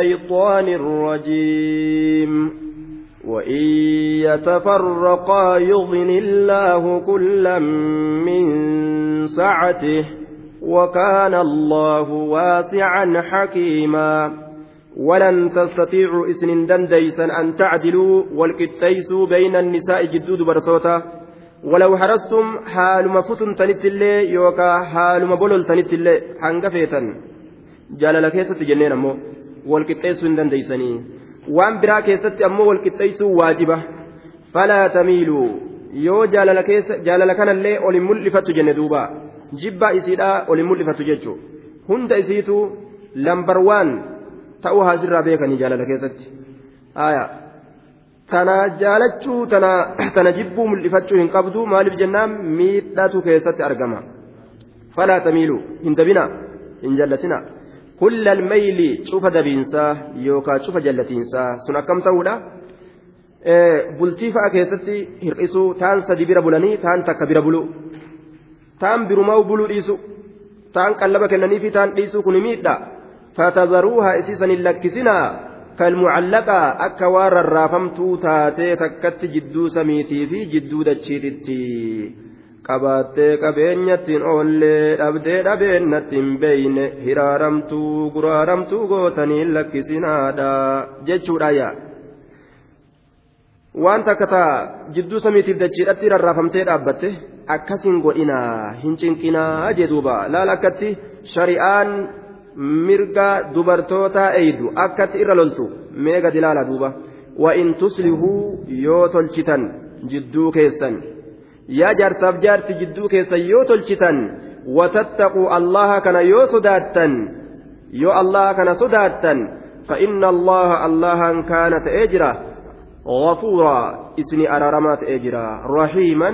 الشيطان الرجيم. وإن يتفرقا يغن الله كلا من سعته وكان الله واسعا حكيما. ولن تستطيعوا إسن دنديسا أن تعدلوا والكتيسوا بين النساء جدود برتوتا ولو حرصتم حال ما فتن تنت اللي يوكا حال ما بلل تنت اللي حنقفيتا جال لكيسة جنين أمو. walqixxeessuu hin dandeeysanii waan biraa keessatti ammoo walqixxeessuun waajiba. Falaa tamiiluu yoo jaalala keessa jaalala kanallee olin mul'ifattu jenne duuba. Jibba isiidhaa olin mul'ifattu jechuun hunda isiitu lambar waan ta'uu haasirraa beekanii jaalala keessatti. Tana jaalachuu tana jibbuu mul'ifachuu hin qabdu maaliif jennaan miidhatu keessatti argama. Falaa tamiiluu hin dabina hin jallatina. Cufa jallatiinsaa sun akkam ta'uudha bultii fa'a keessatti hir'isuu taan sadi bira bulanii taan takka bira bulu taan birumaa buluu dhiisu taan qallaba kennanii fi taan dhiisuu kun miidha fatadaruuha isiisan hin lakkisinaa kalmucallaqaa akka waan rarraafamtuu taatee takkatti jidduu samiitii fi jidduu dachiititti. Qabaattee qabeenyattiin oollee dhabdee dhabeennattiin beeyne hiraaramtuu guraaramtuu gootanii lakkisinaadha jechuudha yaa waan takka taa jidduu samiitiif dachiidhatti rarraafamtee dhaabbatte akkasin godhinaa hin cinqinaa jedhuuba laal akkatti shari'aan mirga dubartootaa eeydu akkatti irra loltu. Mee gadi laala duuba. Wa in tuslihuu yoo tolchitan jidduu keessan yaa jaarsaaf jaarti jidduu keessa yoo tolchitan watattaquu allaha kana yoo sodaattan yoo allaha kana فإن الله الله كان تأجرا غفورا إسني أرارما تأجرا رحيما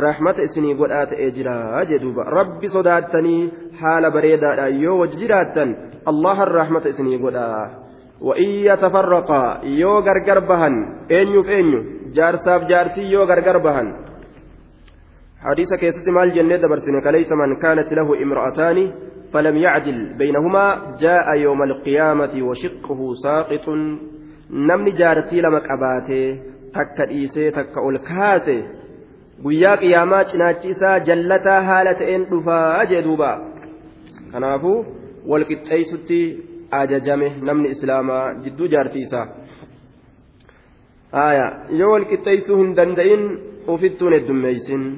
رحمة إسني قد تأجرا جدوبا ربي صداتني حال بريدا يو وجراتا الله الرحمة إسني قد وإن يتفرقا يو غرغر بهن أنيو فأنيو جارساف جارتي يو غرغر بهن حديث كيست مال جنة برسنة ليس من كانت له امرأتان فلم يعدل بينهما جاء يوم القيامة وشقه ساقط نمني جارتي لما قباته تك إيسي تك أولكاسي guyyaa qiyaamaa cinaachi isaa jallataa haala ta'een dhufaa jee duuba kanaafuu walqixxeessutti ajajame namni islaamaa jidduu jaartii isaa yoo walqixxeessuu hin danda'in ufittuun heddummeeysin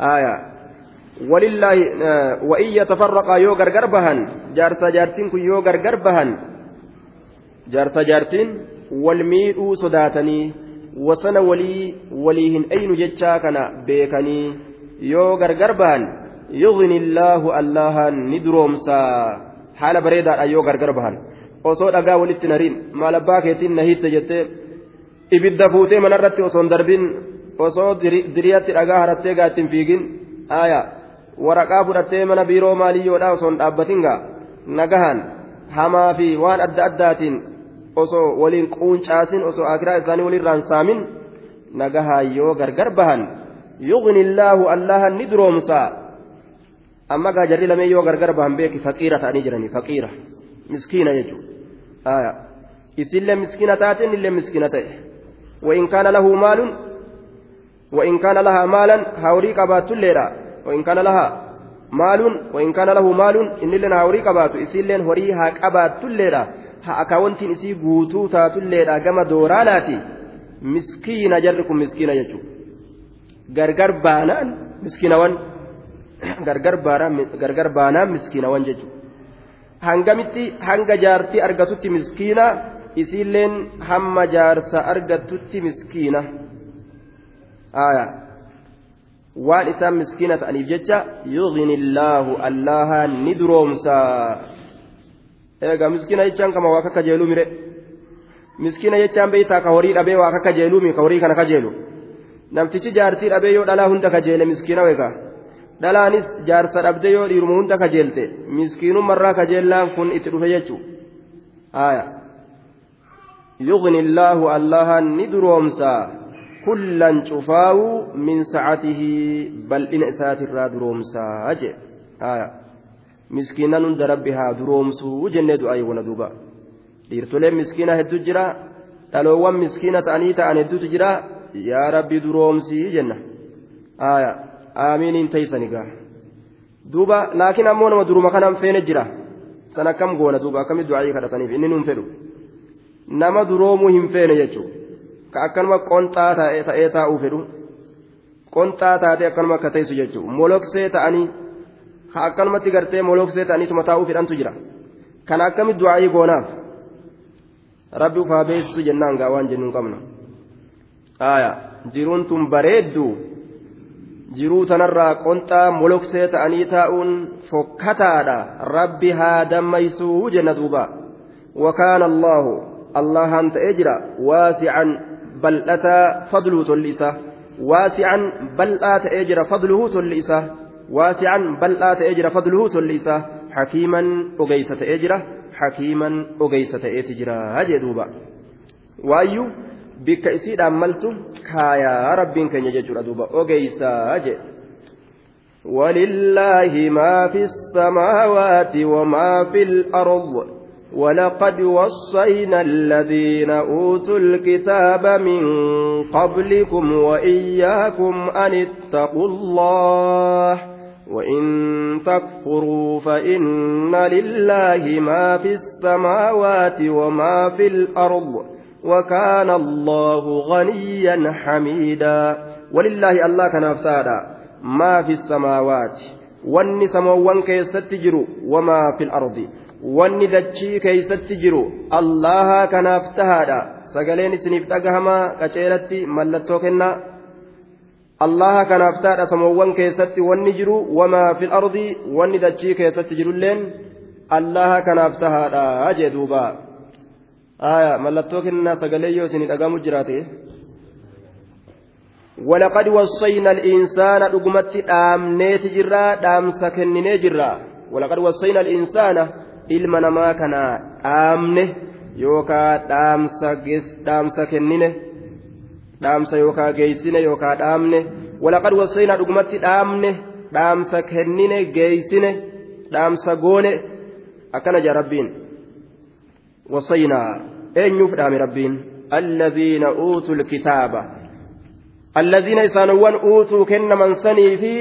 آية. ولله وإن يتفرقا يو غرغر بهن جارسا جارتين كن يو غرغر بهن. جارسا جارتين والميدو صداتني وسن ولي وليهن أين جتشا كان بيكني. يو غرغر بهن يغني الله الله ندرومسا. حال بريدا أيو غرغر بهن. osoo dhagaa walitti nariin maal abbaa keetiin na hiitte jettee ibidda fuutee osoo diriyatti dhagaa harattee gaattiin fiigin aya waraqaa fudhattee mana biiroo maaliyyoodha osoo hin dhaabbatin gaa nagahan hamaa fi waan adda addaatiin osoo waliin quuncaasin osoo akiraa isaanii walirraan saamin nagahaan yoo gargar bahan yughni illaahu allahan ni duroomsaa amma gaa jarri lamee yoo gargar bahan beeki faqiira ta'anii jiranii faqiira miskiina jechuudha aya isillee miskiina taate innillee miskiina ta'e وإن كان له مال وإن كان لها مالا هاوري قبات الليرة وإن كان لها مال وإن كان له مال إن لنا هاوري قبات إسيلين هوري ها قبات الليرة ها أكاونتين إسي قوتو تات الليرة كما دورالاتي مسكين جركم مسكين يجو غرغر بانان مسكين وان غرغر بانان غرغر بانان مسكين وان ججو hangamitti hanga jaartii argatutti miskiina isiilleen hamma jaarsa argatutti miskiina aya Waan isaan miskiina ta'aniif jecha yughni illaahu allaha ni duroomsaa eega miskiina jechaan kama waa kakka mire miskiina jechaan beeytaa ka horii dhabee waa kakka jeeluumi ka horii kana kajeelu namtichi jaartii dhabee yoo dhalaa hunda kajeele miskiina weegaa dhalaanis jaarsa dhabde yoo dhiiruma hunda kajeelte miskiinummarraa kajeellaan kun itti dhufe jechuu aya yughni illaahu allaha ni duroomsaa kullan cufaawu min sacatihi bal'ina isaatirraa duroomsaa jee aya miskiinan hunda rabbi haa duroomsuu jennee du'aa wana duuba dhiirtoleen miskiina hedduu jira dhaloowwan miskiina ta'anii ta'an hedduutu jira yaa rabbi duroomsii jenna aamiiniin teeysani gaa duuba laakiin ammoo nama duruma kanaan feene jira san akkam goona duuba akkamitti du'aayii kadhataniif inni nuun fedhu nama duroomuu hin feene jechuudha ka akkanuma qonxaa ta'ee taa'uu fedhu qonxaa taatee akkanuma akka teessu jechuudha moloksee ta'anii ka akkanumatti gartee moloksee ta'aniituma taa'uu fedhantu jira kana akkamitti du'aayii goonaaf rabbi ufaa beeksisu jennaan gaa waan jennuun qabna jiruun tun bareeddu jiruu tanarraa qonxaa moloksee ta'anii taa'uun fokkataadha rabbi haa dammaysuu jenna duuba وكان الله الله أنت أجرى واسعا بل أتى فضله تلئسه واسعا بل آت أجر فضله تلئسه واسعا بل آت أجر فضله تلئسه حكيما أجيسة أجره حكيما أجيسة أسجرا هجدوبا وايو بك إسيد أملت كايا رب كن يجر دوبا أجيسة هجد ولله ما في السماوات وما في الأرض ولقد وصينا الذين أوتوا الكتاب من قبلكم وإياكم أن اتقوا الله وإن تكفروا فإن لله ما في السماوات وما في الأرض وكان الله غنيا حميدا. ولله الله كان أفسادا. ما في السماوات. واني سموان كيست جرو وما في الأرض. Wanni dachii keeysatti jiru allaha kanaaf tahaadha sagaleen isiniif dhagahamaa qaceelatti mallattoo kennaa allaha kanaaf tahaadha samoowwan keessatti wanni jiru wamaa fil ardi wanni dachii keessatti jirulleen allaha kanaaf tahaadha jee duuba aya mallattoo kennaa sagalee yoo isinii dhagamu jiraate ولقد وصينا الإنسان رقمت دامنيت جرا دامس كنني جرا ولقد وصينا الإنسان ilma namaa kana dhaamne yookaa dhaamsa kennine dhaamsa yookaa geeysine yookaa dhaamne walaqad wasaynaa dhugumatti dhaamne dhaamsa kennine geeysine dhaamsa goone akkana jaa rabbiin wasaynaa eenyuuf dhaame rabbiin alladhiina uutuu lkitaaba الذين إسانوان أوتوا كن من سني في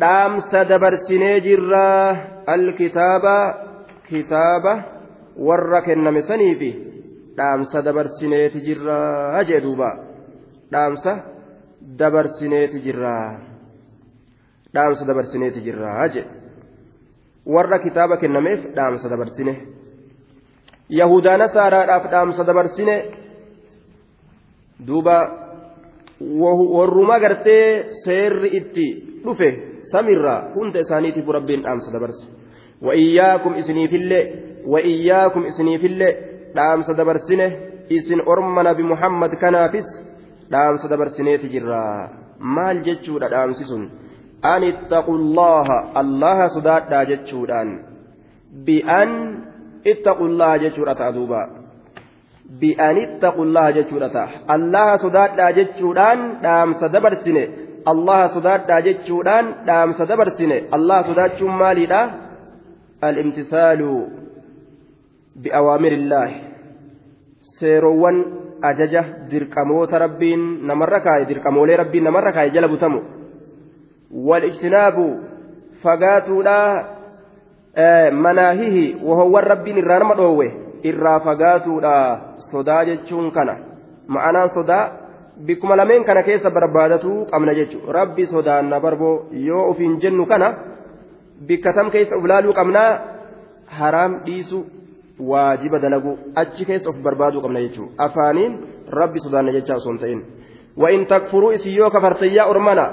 دامس دبرسني جرا الكتاب kitaaba warra kenname saniifi dhaamsa dabarsineeti jirraa jee duuba. Dhaamsa dabarsineeti jirraa dhaamsa dabarsineeti jirraa jee. Warra kitaaba kennameef dhaamsa dabarsine. Yahudaa nasaaraadhaaf dhaamsa dabarsine. Duuba warruma gartee seerri itti dhufe samirraa hunda isaaniitiif rabbiin dhaamsa dabarse وإياكم إسني في الله وإياكم إسني في الله دام سدبرسنه إسن أرمنا بمحمد كنافس دام سدبرسنه تجرا مال جتشودا دام سسن أن اتقوا الله الله صدادا جتشودان بأن اتقوا الله جتشودا تأدوبا بأن اتقوا الله جتشودا الله صدادا جتشودان دام سدبرسنه الله صدادا جتشودان دام سدبرسنه الله صدادا مالي الامتثال بأوامر الله سيروان أججة درقموت ربين نمركا درقمولي ربين نمركا جلب تمو والاجتناب فقاتوا لا مناهيه وهو الربين الرانما دوه irraa fagaatuudha sodaa jechuun kana ma'anaan sodaa bikkuma lameen kana keessa barbaadatu qabna jechuudha rabbi sodaan na barboo yoo ofiin jennu kana bikka tam keessa of laaluu qabnaa haraam dhiisu waajiba dalagu achi keessa of barbaaduu qabna jechuudha afaaniin rabbi sodaanna jechaa osoo hin ta'in وإن تكفروا إسيو كفرتن يا أرمنا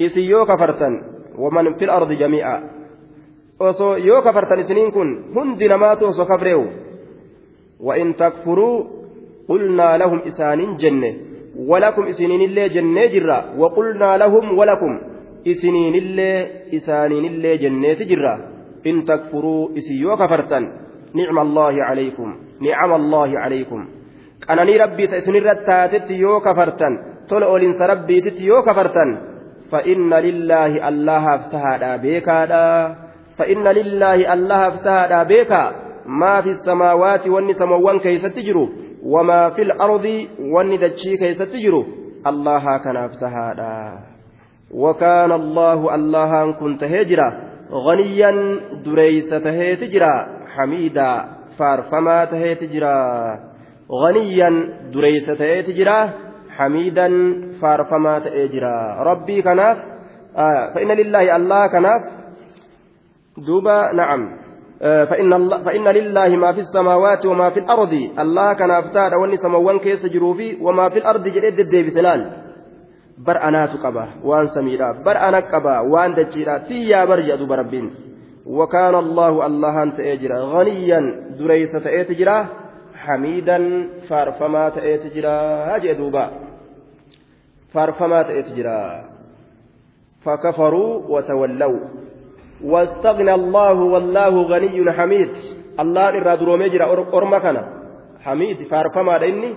إسيو كفرتن ومن في الأرض جميعا osoo yoo kafartan isiniin kun hundi namaatu osoo kafreewu وإن تكفروا قلنا لهم إسانين جنة ولكم إسنين الله جنة جرا وقلنا لهم الله إسانين الله جنة جرا إن تكفروا إسيو كفرتا نعم الله عليكم نعم الله عليكم أنني ربي تسنين رتاتت يو كفرتا تل أولنس ربي تت يو كفرتا فإن لله الله افتهى بيكا فإن لله الله افتهى بيكا maa fi samaawaati wanni samawwan keeysatti jiru wamaa fi lardi wanni dachii keeysatti jiru allahaa kanaaf tahaadha وكان الله الله كنت هجرا غنيا دريس تهيت جرا حميدا فارفما جرا. غنيا دريس تهيت جرا حميدا فارفما جرا. ربي كناف آه فإن لله الله كناف. دوبا نعم. آه فإن, الله فإن لله ما في السماوات وما في الأرض. الله كناف تاد وني سموان كيس جروفي وما في الأرض جديد الديب سلال. Bar anaatu qaba waan samiidha. Bar ana qaba waan dachiidha. Tiyyaa bar jedhu barabbiin وكان الله الله أنت أجرا غنيا دريس تأتجرا حميدا فارفما تأتجرا هاجي دوبا فارفما تأتجرا فكفروا وتولوا واستغنى الله والله غني حميد الله إرى درومي جرا أرمكنا حميد فارفما ديني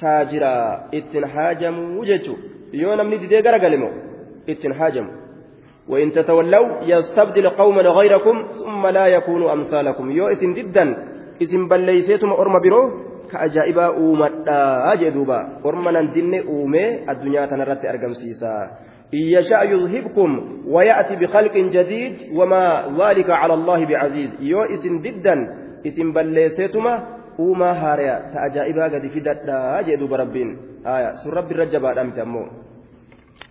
تاجرا اتنحاجم وججو yoo namni didee garagale moo ittiin haajamu. وإن تتولوا يستبدل قوما غيركم ثم لا يكونوا أمثالكم يو إسن جدا إسن بليسيتم أرم برو كأجائبا أومدا أجدوبا أرمنا دين أومي الدنيا تنرت أرقم سيسا إن يشاء يذهبكم ويأتي بخلق جديد وما ذلك على الله بعزيز يو إسن جدا إسن بليسيتم uumaa haaraya ta ajaa'ibaa gadi fidadhaa jee duuba rabbiin. Sun rabbi irra jabaadha miti ammoo.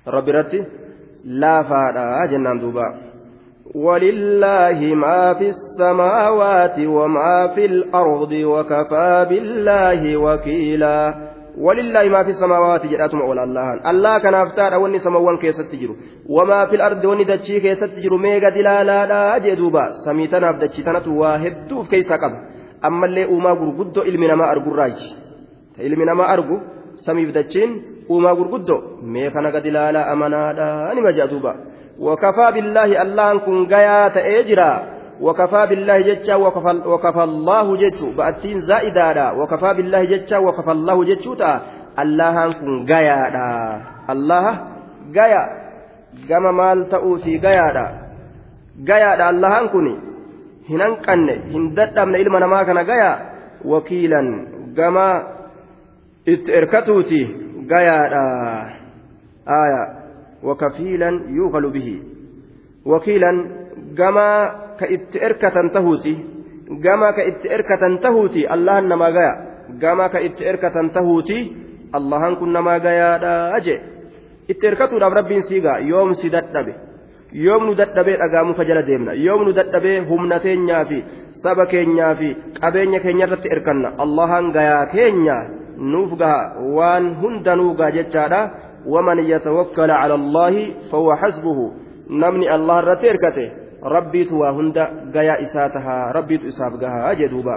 Rabbi irratti laafaadha jennaan duuba. ولله ما في السماوات وما في الأرض وكفى بالله وكيلا ولله ما في السماوات جراتم أول الله الله كان أفتار أولي سموان كيست تجرو وما في الأرض وني دتشي كيست تجرو ميغا دلالا لا جدوبا سميتنا بدتشي تنتو واهدوف كيسا قبل ammallee uumaa gurguddoo ilmi namaa argurraaji ta ilmi namaa argu samiif dachiin uumaa gurguddoo mee kana gad ilaalaa amanaadha nima jedha wakafaa billaahi allahan kun gayaa ta'ee jira wakafaa billaahi jecha wakafallaahu jechu ba'attiin zaa'idaadha wakafaa billaahi jecha wakafallaahu jechuu ta'a allahan kun gayaadha allaha gaya gama maal ta'uufi gayaadha gayaadha allahan kuni hin hanqanne hin dadhabne ilma namaa kana gaya wakiilan gama itti erkatuuti gayaadha aya wakafiilan yuukalu bihi wakiilan gama ka itti erkatan tahuuti gama ka itti erkatan tahuuti allahan namaa gaya gama ka itti erkatan tahuuti allahan kun namaa gayaadha aje itti erkatuudhaaf rabbiin siigaa yoom si dadhabe yoom nu dadhabee dhagaamufa jala deemna yoom nu dadhabee humna keenyaa fi saba keenyaa fi qabeenya keenya irratti erkanna allahan gayaa keenya nuuf gaha waan hundanuu gaa jechaadha waman yatawakkala cala allaahi fahuwa xasbuhu namni allah irratti erkate rabbiitu waa hunda gayaa isaa tahaa rabbiitu isaaf gahaa jedhuuba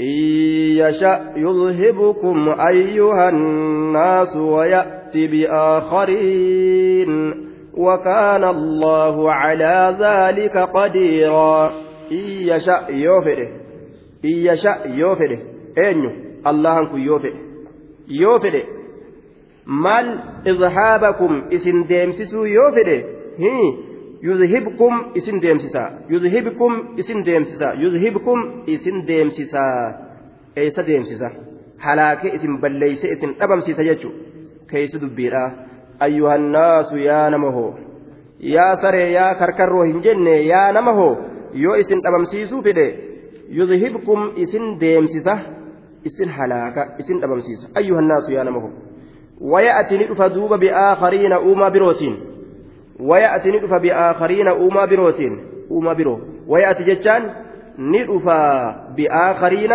إن يشأ يذهبكم أيها الناس ويأتي بآخرين وكان الله على ذلك قديرا إن يشاء يوفره إن يشاء يوفره أين الله أنكم يوفره يوفره مال إذهابكم إسن ديمسسو يوفره هي يذهبكم إسن ديمسسا يذهبكم إسن ديمسسا يذهبكم إسن ديمسسا أيس ديمسسا هلاك إسن بليس إسن أبمسسا يجو كيس دبيرا أيها الناس يا نمه يا سري يا كركرو هنجنة يا نمه يو إسن أبمسيسو فده يذهبكم إسن ديمسسة إسن هلاكا إسن أبمسيسو أيها الناس يا نمه ويأتي ندف دوب بآخرين أوما بروتين ويأتي ندف بآخرين أوما بروتين أوما برو ويأتي جتان ندف بآخرين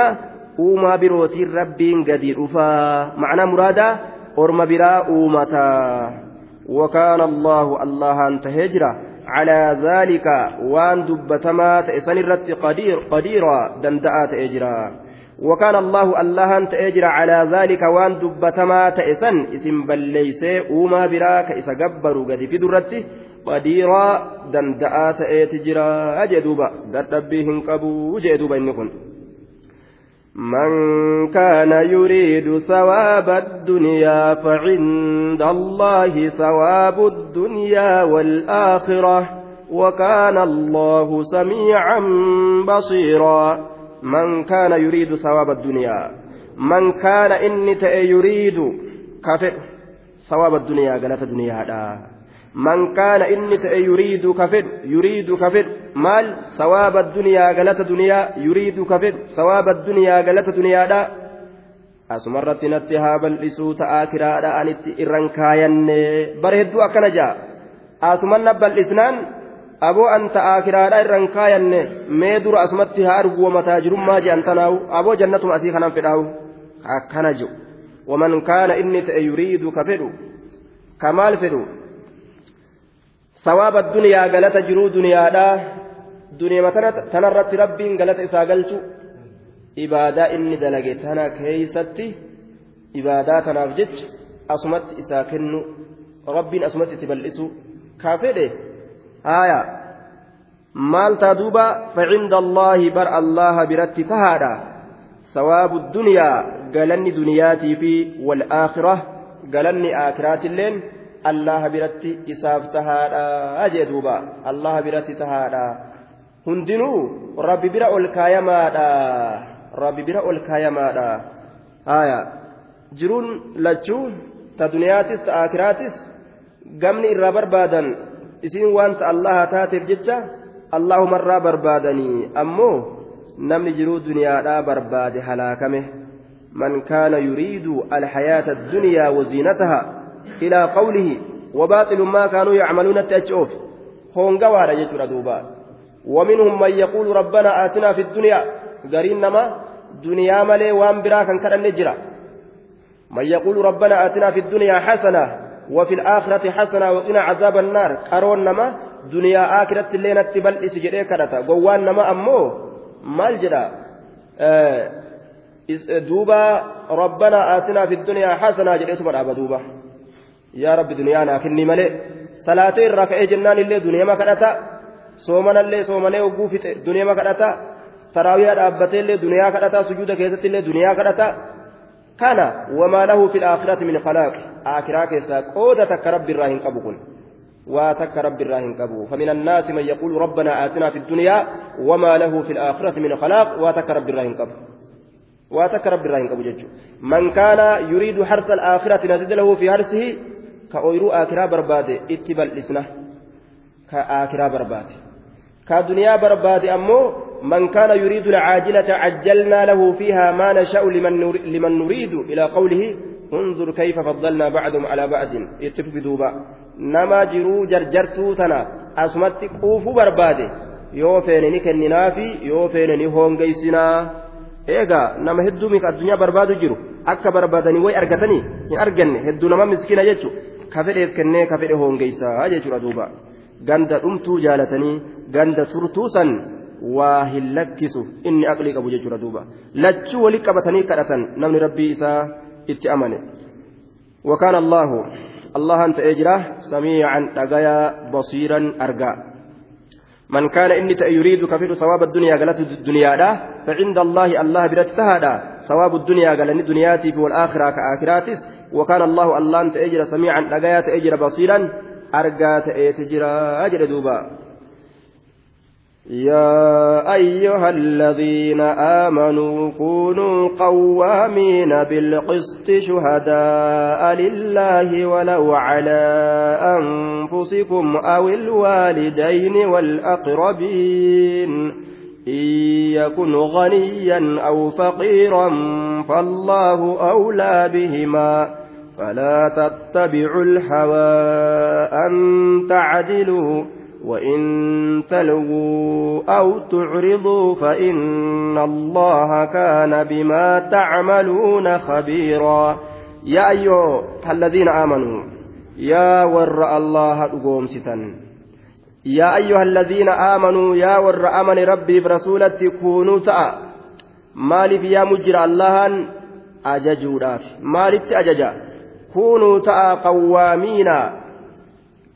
أوما بروتين ربين قدير معنى مرادا orma biraa uumataa وكان الله الله أنت هجرة على ذلك وان دبتما تأسن الرت قدير قديرا دندأت إجرا وكان الله الله أنت أجرى على ذلك وان دبتما تأسن اسم بل ليس أوما براك إسا قبروا قد في درته قديرا دندأت إتجرا أجدوبا قد قبو جدوبا إنكم من كان يريد ثواب الدنيا فعند الله ثواب الدنيا والآخرة وكان الله سميعا بصيرا. من كان يريد ثواب الدنيا من كان إني يريد كفر ثواب الدنيا قالت الدنيا من كان إني يريد كفر يريد كفر مال ثواب الدنيا قالت الدنيا يريد كفر ثواب الدنيا قالت الدنيا asumarratti natti haa bal'isuu ta'aa kiraadha anitti irran kaayanne bare hedduu akkana jaa asumanna bal'isnaan aboo an ta'aa kiraadha irran kaayanne mee dura asumatti haa argu wamataa jirummaa je'an tanaawu aboo jannatuma asii kanan fedhaawu akkana jiru waman kaana inni ta'e yuriidu sawaaba duniyaa galata jiruu duniyaadha. Duniyaa tanarratti rabbiin galata isaa galchu. Ibaadaa inni dalage tana keeysatti ibaadaa tanaaf jecha asumatti isaa kennu rabbiin asumatti itti bal'isu. Kaa fedhe haaya. Maal taa duuba? Facinda allaahi bar allaha biratti tahaadha. Sawaabu duniyaa galanni duniyaatii fi walaakhira galanni aakhiraatilleen tahaadha jee duuba allaha biratti tahaadha hundinuu rabbi bira ol kaayamaadha rabbi bira ol kaayamaadha haya jiruun lachuu ta duniyaatis ta akiraatis gamni irraa barbaadan isiin wanta allaha taateef jecha allahumarraa barbaadanii ammoo namni jiruu duniyaadhaa barbaade halaakame man kaana yuriidu alhayaata addunyaa waziinataha ilaa qawlihi وباطل ما كانوا يعملون التأجؤف هونغوارا يجرى دوبا. ومنهم من يقول ربنا آتنا في الدنيا. nama duniyaa malee waan biraa kan kadhanne jira من يقول ربنا آتنا في الدنيا حسنة وفي الآخرة حسنة وقنا عذاب النار. قرون نما دنيا آخرة الليلة تبل إسجدي كرتا. قوان نما أمو؟ مال جرا آه دوبا ربنا آتنا في الدنيا حسنة جريت مرحبا yaa rabbi duniyaa naa kenni malee salaatee irraa ka'ee jennaan illee duniyaama kadhata soomanallee soomanee oguu fixe duniyaa kadhata taraawiyaa dhaabbatee illee duniyaa kadhata sujuuda keessatti illee duniyaa kadhata. Kana wamaa lahu fil aakhirati min khalaaqi aakiraa keessaa qooda takka rabbi irraa hin qabu kun. Waa takka rabbi irraa hin qabu. Famin annaasi man yaquulu rabbanaa aatinaa fi duniyaa wamaa lahu fil aakhirati min khalaaq. Waa takka rabbi irraa hin qabu. Waa takka rabbi irraa hin qabu jechuudha. Man kaana yuriidu harsa alaakhirati nazida lahu fi harsihi ka ooyiruu aakiraa barbaade itti bal'isna ka aakiraa barbaade ka duniyaa barbaade ammoo كان يريد العاجلة عجلنا له فيها ما نشاء لمن, لمن نريد إلى قوله انظر كيف فضلنا بعضهم على بعض يتف دوبا نما جرو جرجرتو تنا أسمت قوف برباده yoo feene ni kenninaafi yoo feene ni hoongeysinaa eegaa nama hedduu mika addunyaa barbaadu jiru akka barbaadanii way argatanii hin arganne hedduu nama miskiina jechu ka fedheef kennee ka fedhe hoongeysaa jechuudha duuba ganda dhumtuu jaalatanii ganda turtuu san waa hin lakkisu inni aqlii qabu jechuudha duuba lachuu wali qabatanii kadhatan namni rabbii isaa itti amane وكان الله الله أنت أجرا سميعا أجايا بصيرا أرجع من كان إني يريد كفر ثواب الدنيا قالت الدنيا لا فعند الله الله برت تهادا ثواب الدنيا قال الدنيا والآخرة كآخراتس وكان الله الله أنت أجرا سميعا أجايا تأجر بصيرا أرجع تأجرا أجر دوبا. يا أيها الذين آمنوا كونوا قوامين بالقسط شهداء لله ولو على أنفسكم أو الوالدين والأقربين. إن يكن غنيا أو فقيرا فالله أولى بهما. فلا تتبعوا الهوى أن تعدلوا. وإن تلووا أو تعرضوا فإن الله كان بما تعملون خبيرا. يا أيها الذين آمنوا يا ور الله أقوم ستن يا أيها الذين آمنوا يا ور أمن ربي برسولة كونوا تأ مالف يا مجر الله أججوداف مالف أججا كونوا تأ قوامين.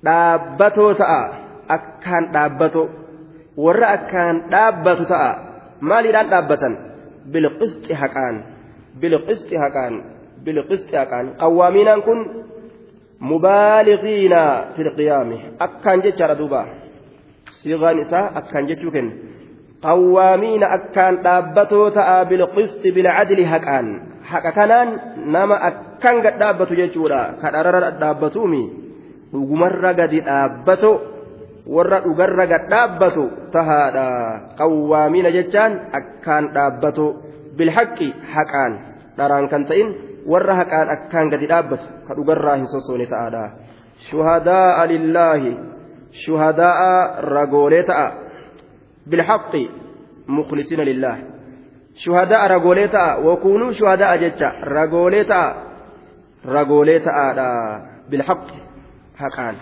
dhaabbatoo ta'a akkaan dhaabbato warra akkaan dhaabbatu ta'a. Maaliidhaan dhaabbatan? Bilqisxi haqaan bilqisxi haqaan bilqisxi haqaan. Qawwaamiinaan kun mubaaliqiina filqiyaami akkaan jechaadha duuba. Siigaan isaa akkaan jechuu kenna. Qawwaamiina akkaan dhaabbatoo ta'a bilqisti bilcadli haqaan. Haqa kanaan nama akkaan gad dhaabbatu jechuudha. Kadharara dhaabbatuumi. Dhugumarra gadi dhaabbato warra dhugarra gad dhaabbatu tahaadha qawwaamiina jechaan akkaan dhaabbato bilhaqqi haqaan dharaan kan ta'in warra haqaan akkaan gadi dhaabbatu ka dhugarraa hin sossoone ta'aadha shuhadaa'a lillaahi shuhadaa'a ragoolee ta'a bilhaqqi mukhlisiina lillaah shuhadaa'a ragoolee ta'a wakuunuu shuhadaa'a jecha ragoolee ta'a ragoolee ta'aadha bilhaqqi haqaan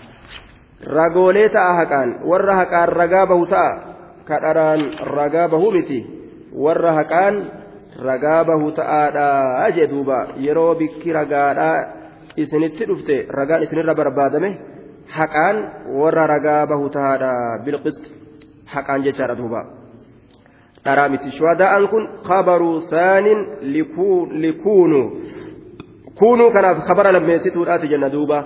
ragoolee ta'a haqaan warra haqaan ragaa bahu ta'a. Kadharaan ragaa bahu miti. Warra haqaan ragaa bahu ta'aadha jee duuba. Yeroo bikki ragaadhaa isinitti dhufte ragaan isinirra barbaadame haqaan warra ragaa bahu ta'aadha bilqist haqaan jechaadha duuba. Dharaa miti. Shuhadaa'an kun kabaruu saanin likuunu. Kuunuu kanaaf kabara lammeessituudhaati jenna duuba.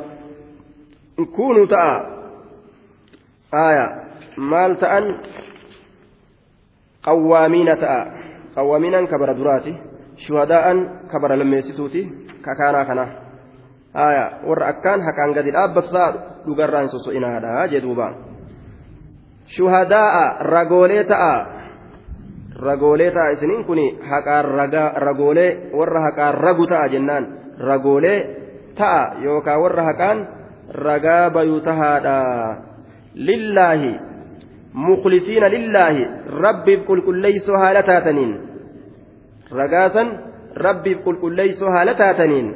Kuunuu ta'a aya maal ta'an qawwaamiina ta'a qawwaminan kabara duraati shuhadaa'an kabara lammeessituuti kakaanaa kana haya warra akkaan haqaan gadi dhaabbatu ta'a dhugarraan soso'inaadha jee duuba shuhadaa'a ragoolee ta'a ragoolee ta'a isiniin kun haqaan ragoolee warra haqaan ragu ta'a jennaan ragoolee ta'a yookaan warra haqaan ragaa bayuu tahaadha lillaahi mukhlisiina lillaahi rabbiif qulqulleeysoo haala taataniin ragaasan rabbiif qulqulleeysoo haala taataniin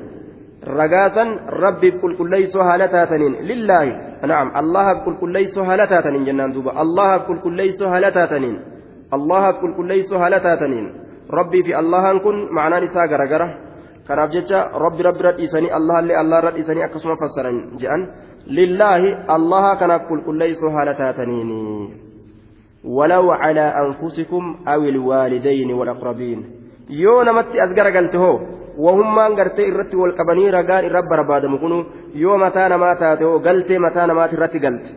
ragaasan rabbiif qulqulleeysoo haala taataniin lillaahi na'am allahaaf qulqulleeysoo haala taataniin jennaan duuba allahaaf qulqulleeysoo haala taataniin allahaaf qulqulleeysoo haala taataniin rabbii fi allahan kun ma'anaan isaa garagara kanaaf jecha rabbi rabbi radhiisanii allahallee allah radhiisanii akkasuma fassaran jedhan lillaahi allaha kanaaf qulqulleeysoo haala taataniini ولو على أنفسكم أو الوالدين والأقربين yoo namatti as garagalte hoo wahummaan gartee irratti wal qabanii ragaan irra barbaadamu kunu yoo mataa namaa taate hoo galtee mataa namaati irratti galte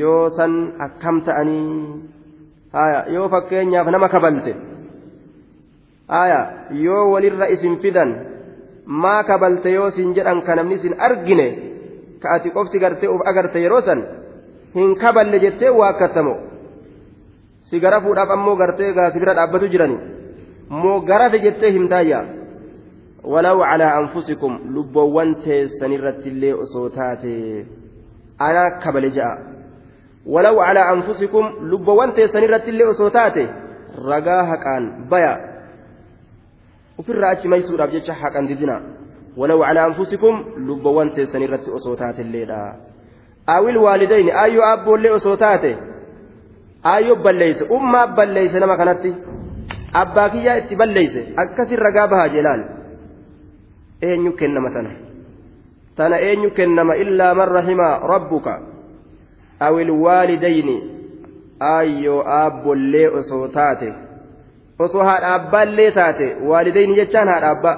yoo san akkam ta'anii yoo fakkeenyaaf nama kabalte yoo walirra isin fidan maa kabalte yoo sin jedhan ka namni isin argine ka ati qofti gartee uf agarte yeroo san hin kaballe jettee waa akkattamo si gara fuudhaaf ammoo gartee gaasi bira dhaabbatu jirani moo garafe jettee himtaayya walaw calaa anfusikum lubboowwan teessanirrattillee osoo taate ana kabale ja'a. Walaw calaa anfusikum lubboowwan teessanirrattillee osoo taate ragaa haqaan baya. Ufirraa achi maysuudhaaf jecha haqan didina walaw calaa anfusikum lubboowwan teessanirratti osoo taatelleedha awil waalidayni ayyoo abboollee osoo taate ayyoo balleeyse ummaa balleeyse nama kanatti abbaa kiyyaa itti balleeyse akkasin ragaa bahaa jeelaal eenyu kennama tana tana eenyu kennama illaa man rahima rabbuka aw ilwaalidayni ayyoo aabbollee osoo taate osoo haadha abbaallee taate waalidayni jechaan haadha abbaa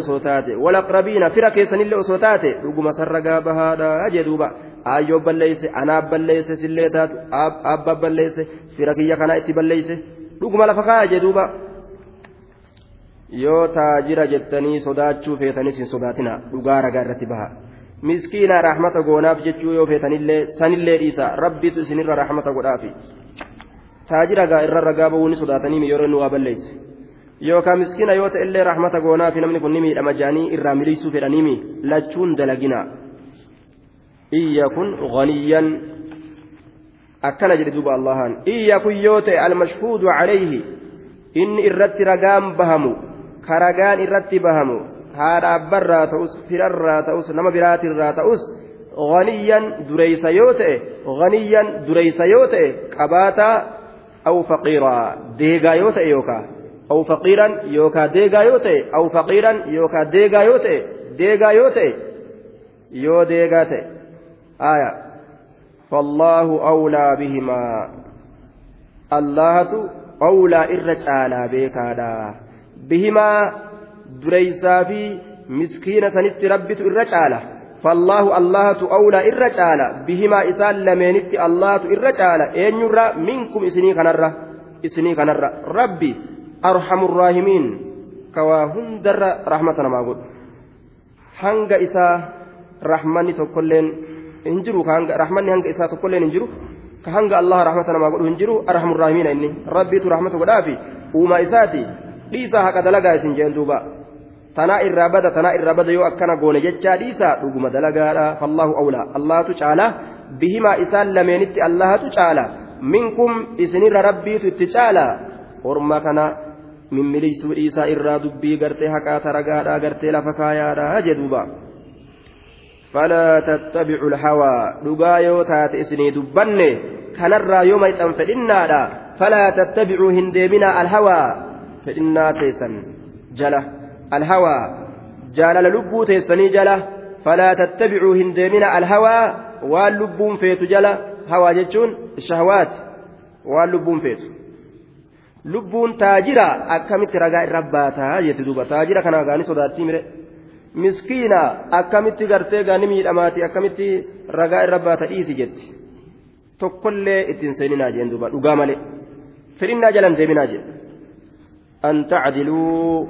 osoo taate walaqrabiina fira keessanillee osoo taate dhuguma sarragaa bahaadha jee duuba aayyoo balleeyse anaaf balleeyse sillee taatu abba balleeyse fira kiyya kanaa itti balleeyse dhuguma lafa kaaya jee duuba yoo taajira jettanii sodaachuu feetanis hin sodaatina dhugaa ragaa irratti baha miskiina rahmata goonaaf jechuu yoo feetanillee sanillee dhiisa rabbitu isinirra rahmata godhaafi taajira gaa irra ragaa ba'uu ni sodaatanii yeroo inni waa balleeyse yookaan miskiina yoo ta'ellee rahmata goonaafi namni kun ni miidhama jaanii irraa miliisuu fedhaniimi lachuun dalagina iyya kun ghaniyyan akkana jedhe duuba allahan iyya kun yoo ta'e almashhuudu calayhi inni irratti ragaan bahamu ka ragaan irratti bahamu haadha abbarraa ta'us firarraa ta'us nama biraatirraa ta'us ghaniyyan dureysa yoo ta'e ghaniyyan dureysa yoo ta'e qabaataa أو فقيرا deegaa yoo ta'e yookaa أو فقيرا yookaa deegaa yoo ta'e أو فقيرا yookaa deegaa yoo ta'e deegaa yoo ta'e yoo deegaa ti آية فالله أولى بهما اللهة أولى إرجالا بيكالا بهما دريسا في مسكينة سنت ربت إرجالا فالله الله أولى إر تعالى بهما إسان لمينت الله إر تعالى أين يرى منكم إسني كنرة إسني كنرة ربي أرحم الراحمين كوا هندر رحمتنا ما قل tokkolleen hin jiru rahmanni hanga isaa tokkolleen hin jiru ka hanga allah rahmata namaa godhu hin jiru arhamurraahimiina inni rabbiitu rahmata godhaafi uumaa isaati dhiisaa haqa dalagaa isin jeen duuba tanaa irraa bada tanaa irraa bada yoo akkana goone jechaa dhiisaa dhuguma dalagaadha fallaahu awlaa allahatu caala bihimaa isaan lameenitti allahatu caala minkum isinirra rabbiitu itti caala orma kana mimmiliisuu dhiisaa irraa dubbii gartee haqaa taragaadha gartee lafa kaayaadha jedhuuba. فلا تتبعوا الهوى dhugaa yoo taate isinii dubbanne kanarraa yoo mayxan fedhinnaadha فلا تتبعوا hin deeminaa alhawaa fedhinnaa teessan alhawaa jaalala lubbuu teessanii jala فلا تتبعوا deeminaa alhawaa waan lubbuun feetu jala hawaa jechuun shahawaat waan lubbuun taajira akkamitti ragaa irra baataa jetti duuba taajira kana gaanii sodaattii mire miskiina akkamitti gartee gaani miidhamaati akkamitti ragaa irra baata dhiisi jetti tokkollee ittiin seeninaa jeen duuba dhugaa malee fedhinnaa jalan deeminaa jedhe an tacdiluu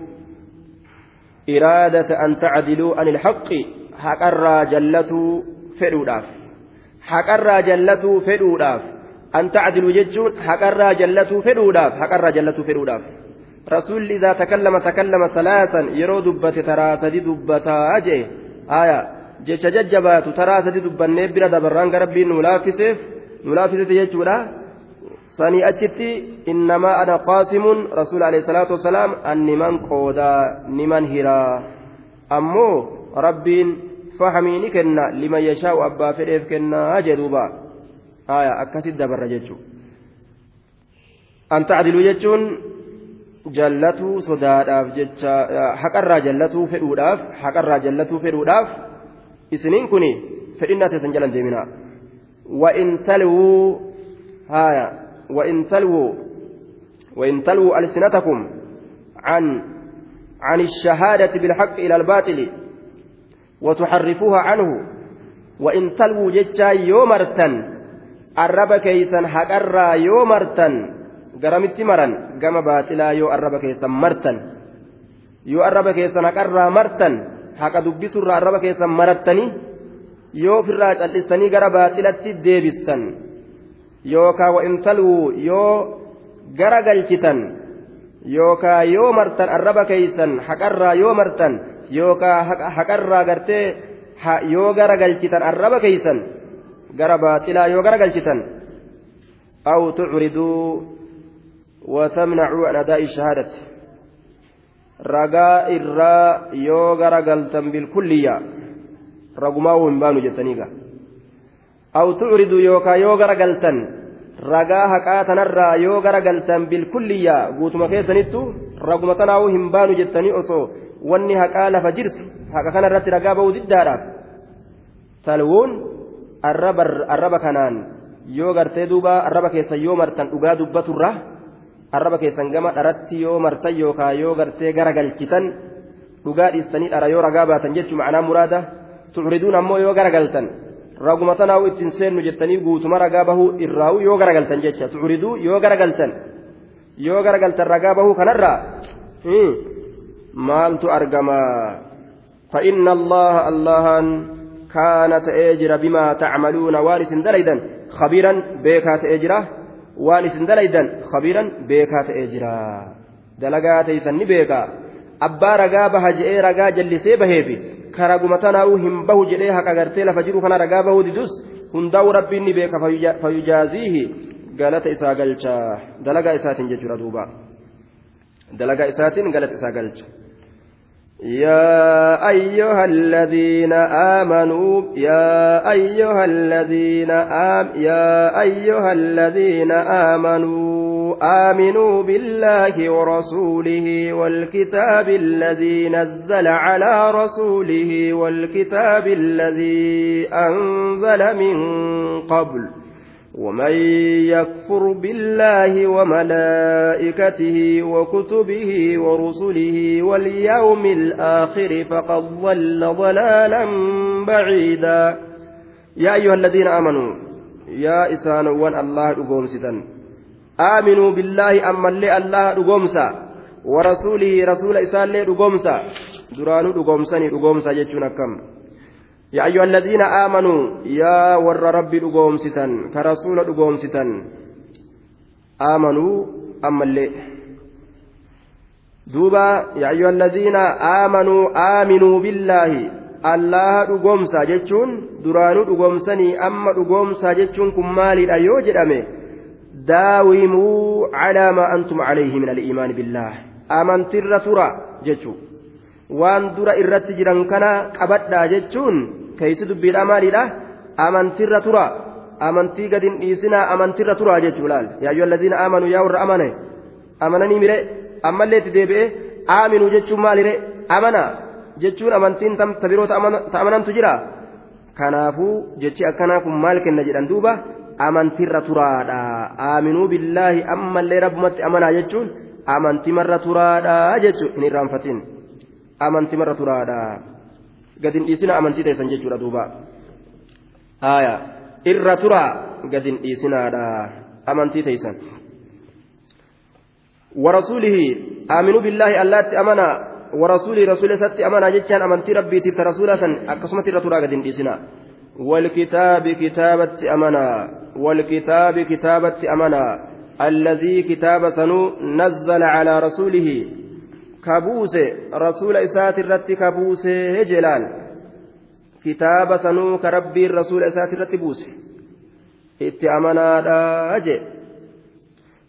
tacdiluu an ilhaqqi haqarraa jallatuu fedhuudhaaf haqarraa jallatuu fedhuudhaaf an tacdiluu jechuun haqarraa jallatuu fedhuudhaaf haqarraa jallatuu fedhuudhaaf rasuulli idaa takallama takallama salaasan yeroo dubbate taraa sadi dubbataa jee aya jecha jajjabaatu taraa sadi dubbannee bira dabarraan garabbiin nu laaffiseef nu laaffisete jechuudha sani achitti innamaa ana qaasimuun rasuul alayhi salaatu wasalaam anniman qoodaa niman hiraa ammoo rabbiin fahamii ni kenna liman yashaa'u abbaa fedheef kennaa jedhuuba. Aya akkasit dabarra jechuun. An tacdiluu jechuun jallatuu sodaadhaaf jecha haqarraa jallatuu fedhuudhaaf haqarraa jallatuu fedhuudhaaf isiniin kun fedhinnaa teessan jalan deeminaa. Wa in talwuu haya وإن تلووا وإن تلووا ألسنتكم عن عن الشهادة بالحق إلى الباطل وتحرفوها عنه وإن تلووا جتا يومرتا الرب كيسا حقرا يومرتا garamitti maran gama baaxilaa yoo arraba keessan martan yoo arraba keessan haqarraa martan haqa dubbisurraa arraba keessan marattanii yoo ofirraa cal'istanii gara baaxilatti deebistan yookaan wa'intaluu yoo gara galchitan yookaan yoo martan arraba keessan haqarraa yoo martan yookaan haqarraa gartee yoo gara galchitan arraba keessan gara baaxilaa yoo gara galchitan aw tucriduu وتمنعوا عن أداء الشهادة رجاء الراء يوغا رجلتم بالكلية رقماو من بانو جتنيغا أو تعرضوا يوكا يوغا رجلتن ragaa haqaa tanarraa yoo garagaltan bilkulliyaa guutuma keessanittu raguma tanaa'uu hin baanu jettanii osoo wanni haqaa lafa jirtu haqa kana irratti ragaa ba'uu diddaadhaaf talwuun arraba kanaan yoo gartee duuba arraba keessa yoo martan dhugaa dubbaturra arraba keessan gama dharatti yoo martan yookaan yoo gartee gara galchitan dhugaa dhiistanii dhara yoo ragaa baatan jechuun ma'anaa muraada tucriduun ammoo yoo gara galtan raguma tanaa'u ittiin seennu jettanii guutuma ragaa bahuu irraa'u yoo gara galtan jecha tucriduu yoo gara galtan yoo gara galtan ragaa bahuu kanarraa maaltu argama فإن الله اللهان كان تأجر بما تعملون وارث دليدا خبيرا بيكا تأجره waan isin dalaydan khabiiran beekaa ta'ee jira dalagaa teeysan ni beeka abbaa ragaa baha je'ee ragaa jallisee baheefi karaguma tanaa'uu hin bahu jedhee haqa gartee lafa jiru kana ragaa bahuu didus hundaa'u rabbiin ni beeka fayyujaaziihi galata isaa galcha dalagaa isaatiin jechuudha duuba dalagaa isaatiin galata isaa galcha. يا أيها الذين آمنوا يا أيها الذين آم يا أيها الذين آمنوا آمنوا بالله ورسوله والكتاب الذي نزل على رسوله والكتاب الذي أنزل من قبل ومن يكفر بالله وملائكته وكتبه ورسله واليوم الآخر فقد ضل ضلالا بعيدا. يا أيها الذين آمنوا يا إسان وان الله أقومستا آمنوا بالله أما اللي الله أقومسا ورسوله رسول إسان اللي أقومسا درانو أقومسني أقومسا جتشون كم يا أيها الذين آمنوا يا ور ربي أقومستا كرسول أقومستا آمنوا أما اللي. دوبا يا أيها الذين آمنوا آمنوا بالله dhugoomsaa jechuun duraanuu dhugoomsanii amma dhugoomsaa jechuun kun maalidha yoo jedhame daawimuu calaa maa antum calayhi min aliimaani billaah amantirra tura jechuu waan dura irratti jiran kana qabadhaa jechuun keeysi dubbiidha maalidha amantirra tura amantii gadin dhiisinaa amantirra tura jechuu laal yaa ayyuha alladiina aamanuu yaa warra amane amananii mire ammallee itti deebi'ee aaminuu jechuun maalire amana jechuun amantiin tabiroo ta'amanantu jira kanaafuu jechi akkanaa kun maal kenna jedhan duuba amantiirra turaadha aaminuu billaahi ammallee rabbumatti amanaa jechuun amantimarra turaadha jechuun hin irraanfatin amantimarra turaadha gadin dhiisina amantii teessan jechuudha duuba haaya irra turaa gadin dhiisinaadha amantii teessan ورسوله آمنوا بالله الله أمنا ورسولي رسول ستي أمانة جتشان أمنتي ربي تلت رسولا أقسمت الرتورا قد والكتاب كتابة أمانة والكتاب كتابة أمانة الذي كتاب سنو نزل على رسوله. كابوس رسول إسات الرت كابوس هجلال كتاب سنو كربي الرسول إسات الرت بوس أمانة أجي.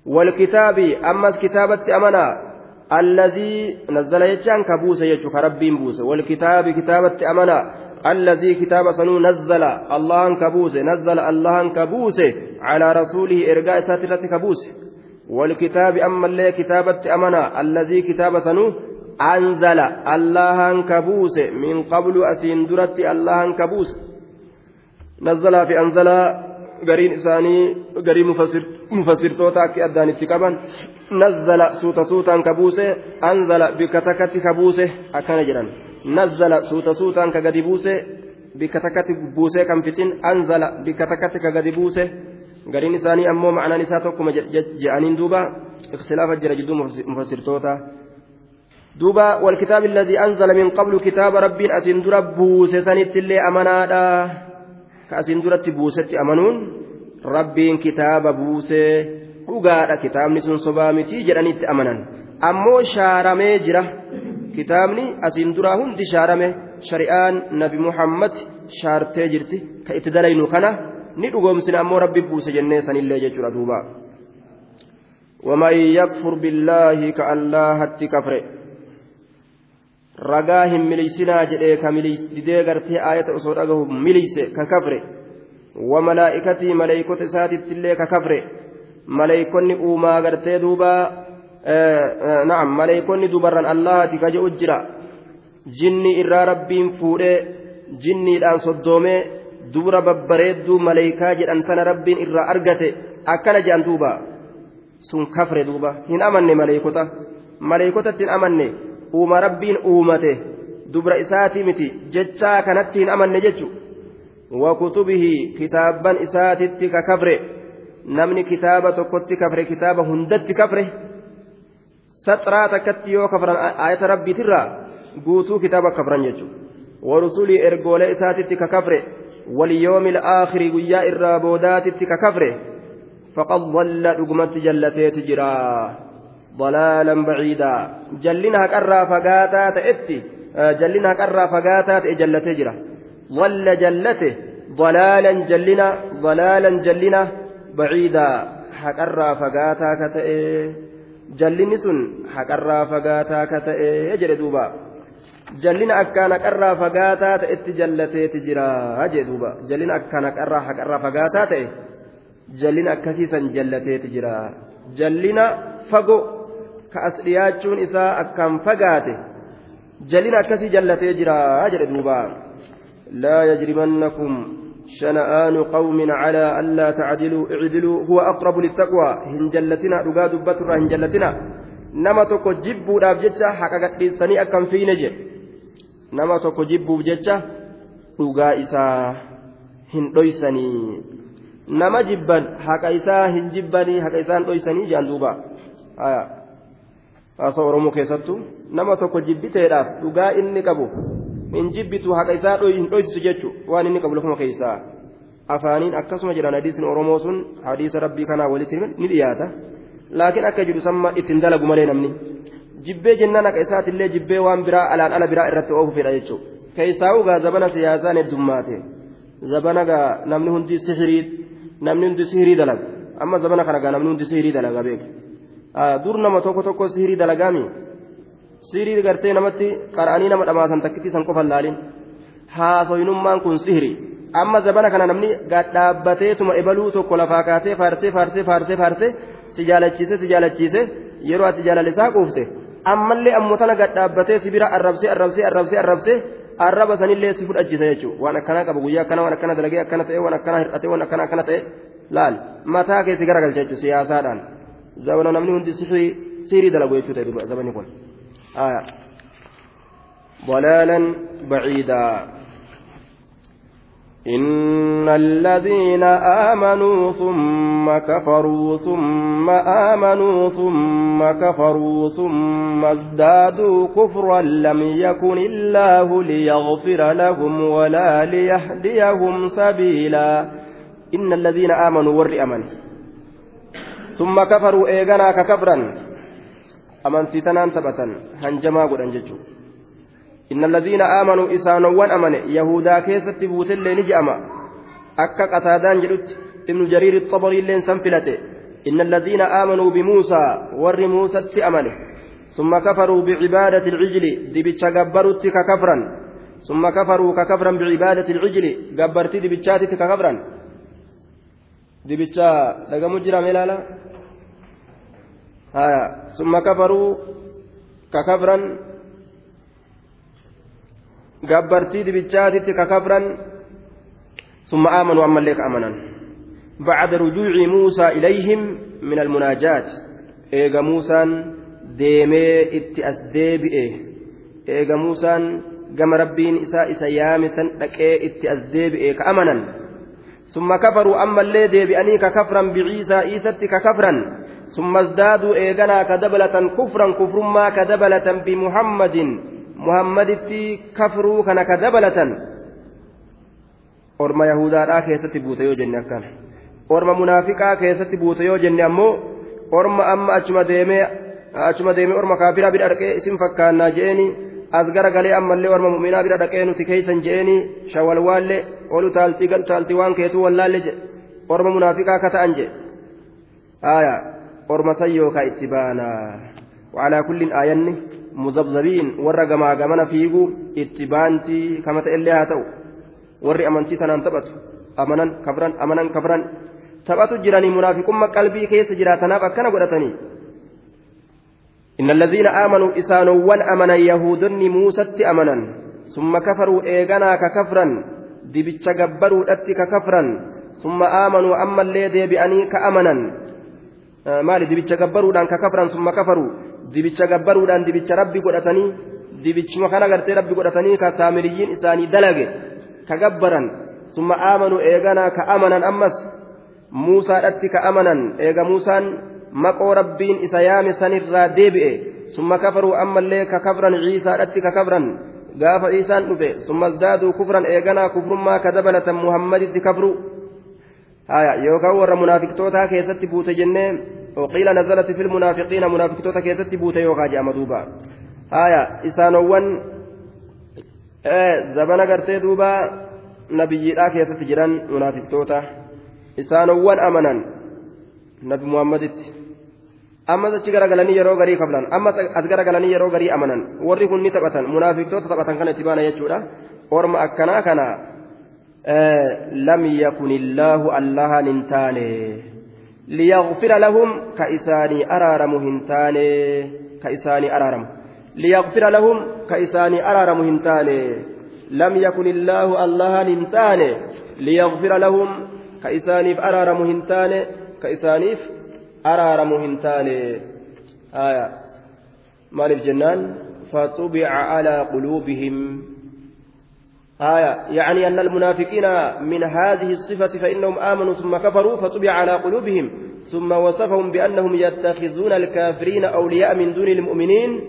والكتاب أمس كتابة أمانة الذي نزل يجان كبوس يجو كربين بوس والكتاب كتابة أمنا الذي كتاب سنو نزل الله كبوس نزل الله كبوس على رسوله إرجاء ساترة كبوس والكتاب أما اللي كتابة أمنا الذي كتاب سنو أنزل الله كبوس من قبل أسين درت الله كبوس نزل في أنزل garii mufassirtoota akka addaanitti qaban nazzala suuta suutaan ka buuse anzala bikka takkatti ka buuse akkana jedhan nazzala suuta suutaan ka gadi buuse bikka takkatti buusee kan fitin anzala bikka takkatti ka gadi buuse gariin isaanii ammoo ma'anaan isaa tokkuma je'aniin duuba ikhtilaafa jira jidduu mufassirtoota duuba والكتاب الذي أنزل من قبل كتاب ربي أسين در بوسة سنت اللي أمنادا كأسين درت بوسة أمنون ربين كتاب بوسة dhugaadha kitaabni sun sobaa mitii jedhanitti amanan ammoo shaaramee jira kitaabni asiin duraa hundi shaarame shari'aan nabi muhammad shaartee jirti ka itti dalaynu kana ni dhugoomsina ammoo rabbi buuse jennee sanillee jechuudha duuba ومن يكفر بالله كالله كفر رجاهم مليسنا جدي كمليس دي غرتي آية أصول مليس ككفر وملائكته ملائكة ساتت اللي ككفر maleeykonni uumaa gartee duuba na'am maleeykonni dubarran allahati ka je'u jira jinni irraa rabbiin fuudhee jinniidhaan soddoomee dubra babbareedduu maleeykaa jedhan tana rabbiin irraa argate akkana jedhan duuba sun kafre duuba hin amanne maleeykota maleeykotatti hin amanne uuma rabbiin uumate dubra isaatii miti jechaa kanatti hin amanne jechu wakutubihi kitaabban isaatitti ka kafre namni kitaaba tokkotti kafre kitaaba hundatti kafre saxraa takkatti yoo kafran ayata rabbiitirraa guutuu kitaaba kafran jechuudha warusulii ergoolee isaatitti ka kafre واليوم الآخر ويا إرى بوداتك ككفره فقد ضل دقمت جلتي تجرا ضلالا بعيدا جلنا كرا فقاتا تأتي جلنا كرا فقاتا جلتي جرا ضل جلته ضلالا جلنا ضلالا جلنا haqarraa fagaataa ka ta'e jallinni sun haqarraa fagaataa ka ta'e jedhe duuba. Jallina akkaan haqarraa fagaataa ta'etti jallateeti jira jee duuba. Jallina akkaan haqarraa haqarraa fagaataa ta'e jallina akkasiisan jallateeti jira jallina fago ka as dhiyaachuun isaa akkaan fagaate jallina akkasii jallatee jira jedhe duuba. Laa yajrimannakum شنآن قوم على ألا تعدلوا اعدلوا هو أقرب للتقوى هنجلتنا رقا دبتنا هنجلتنا نما توكو جبوا داب جتشا حقا قديساني أكم في نجي نما توكو جبوا جتشا dhugaa isaa hin dhoysanii nama jibban haqa isaa hin jibbanii haqa isaa hin dhoysanii jaan duuba haasa oromoo keessattu nama tokko jibbiteedhaaf hin jibbitu haqa isaa hin dhoysisu jechuun waan inni qabu lafuma keessaa afaaniin akkasuma jedhan hadiisni oromoo sun hadiisa rabbii kanaa walitti ni dhiyaata laakiin akka jedhu samma ittiin dalagu malee namni jibbee jennaan haqa isaatillee jibbee waan biraa alaan ala biraa irratti oofu fedha jechuudha keessaa ugaa zabana siyaasaan heddummaate zabana gaa namni hundi sihirii namni hundi sihirii dalaga amma zabana kana gaa namni hundi sihirii dalaga beeku dur nama tokko tokko sihirii dalagaami sihirii gartee namatti qara'anii nama dhamaasan takkitti san qofan laalin haasoyinummaan kun sihirii amma zabana kana namni dhaabbateetuma ebaluu tokko lafaa kaasee faarsee faarsee faarsee faarsee si jaalachiise si jaalachiise yeroo ati jaalalisaa quufte ammallee ammoo tana gadhaabbatee si bira arrabsee arrabsee arrabsee arrabsee arraba sanillee si fudhachisa jechuudha waan akkana qaba guyyaa akkana waan akkana dalagee akkana ta'e waan akkana hir'ate waan akkana akkana ta'e laal mataa keessi garagalcha jechuudha siyaasaadhaan zabana namni hundi sihirii dalagu jechuudha zabani kun ضلالا بعيدا. إن الذين آمنوا ثم كفروا ثم آمنوا ثم كفروا ثم ازدادوا كفرا لم يكن الله ليغفر لهم ولا ليهديهم سبيلا. إن الذين آمنوا ور أمن ثم كفروا إيغانا ككفرا أمن ستنان ثبتا هنجما قد أنججوا إن الذين آمنوا إسانوان أمن يهودا كيست بوت اللي نجأما أكا قتادان جلت ابن جرير الطبري اللي سنفلته إن الذين آمنوا بموسى ور موسى أمنه ثم كفروا بعبادة العجل دبتش قبرت ككفرا ثم كفروا ككفرا بعبادة العجل قبرت دبتشات ككفرا دبتشا لقى مجرى ملالا haya summa kafaruu kakabran gabbartii dibichaatitti kakabran summa aamanuu ammallee ka amanan. Bacda rujuuci muusaa ilayhim min almunaajaati eega muusaan deemee itti as deebi'e. Eega muusaan gama rabbiin isaa isa yaame san dhaqee itti as deebi'e ka amanan. Summa kafaruu ammallee deebi'anii kakafran biciisaa iisatti kakafran. Kafran summa asdaaduu eeganaa ka dabalatan kufran kufrummaa ka dabalatan bimuhammadin muhammaditti kafruu kana ka dabalatan orma yahudaadhaa keessatti buute yoo jenne akkana orma munaafiqaa keessatti buute yoo jenne ammoo orma amma achuma deemee achuma deemee orma kaafiraa bira dhaqee isin fakkaannaa je'eeni as gara galee ammallee orma mu'minaa bira dhaqee nuti keeysan je'eeni shawalwaallee olu taaltii gal taaltii waan keetuu wallaalle jedhe orma munaafiqaa ka ta'an jedhe aayaa orma san yookaa itti baana وعلى كل آية مذبذبين ور جما جمنا فيجو اتبانتي كما تقلي هاتو ور أمنتي تنان تبت أمنا كفرا أمنا كفرا تبت جراني منافقون قلبي كيس جراتنا بكنا قرتني إن الذين آمنوا إسانوا وان أمنا يهودني موسى أمنا ثم كفروا إيغانا ككفرا دبتش جبروا أتي ككفرا ثم آمنوا أما اللي دي بأني كأمنا maali? Dibicha gabbaruudhaan ka kafaran summa kafaru. Dibicha gabbaruudhaan dibicha rabbi godhatanii dibichuma kana gartee rabbi godhatanii ka saamiriyyiin isaanii dalage ka gabbaran. Summa aamanu eeganaa ka amanan ammas. Muusaadhatti ka amanan. Eega muusaan maqoo rabbiin isa yaame sanirraa deebi'e. Summa kafaruu ammallee ka kafran ciisaadhatti ka kafran. Gaafa ciisaan dhufe summa isdaaduu kufran eeganaa kufrummaa ka dabalatan muhammaditti kafru. Yookaan warra munaafiqtootaa keessatti buute jennee في المنافقين منافقتوتا كيست بوتا يوغا جاما دوبا هايا إسانوان آه زبنا قرتي دوبا نبي لا كيست جيران منافقتوتا إسانوان أمنا نبي محمد ammas achi garagalanii yeroo garii kablan ammas as garagalanii yeroo garii amanan warri kun ni taphatan munaafiqtoota taphatan kana itti baana jechuudha orma akkanaa kana yakun illaahu allahan hin taane ليغفر لهم كإساني أرارم هنتاني كإساني أرارم ليغفر لهم كإساني أرارم هنتاني لم يكن الله الله هنتاني ليغفر لهم كإساني أرارم هنتاني كإساني أرارم هنتاني آية مالف جنان فطبع على قلوبهم آية يعني أن المنافقين من هذه الصفة فإنهم آمنوا ثم كفروا فطبع على قلوبهم ثم وصفهم بأنهم يتخذون الكافرين أولياء من دون المؤمنين.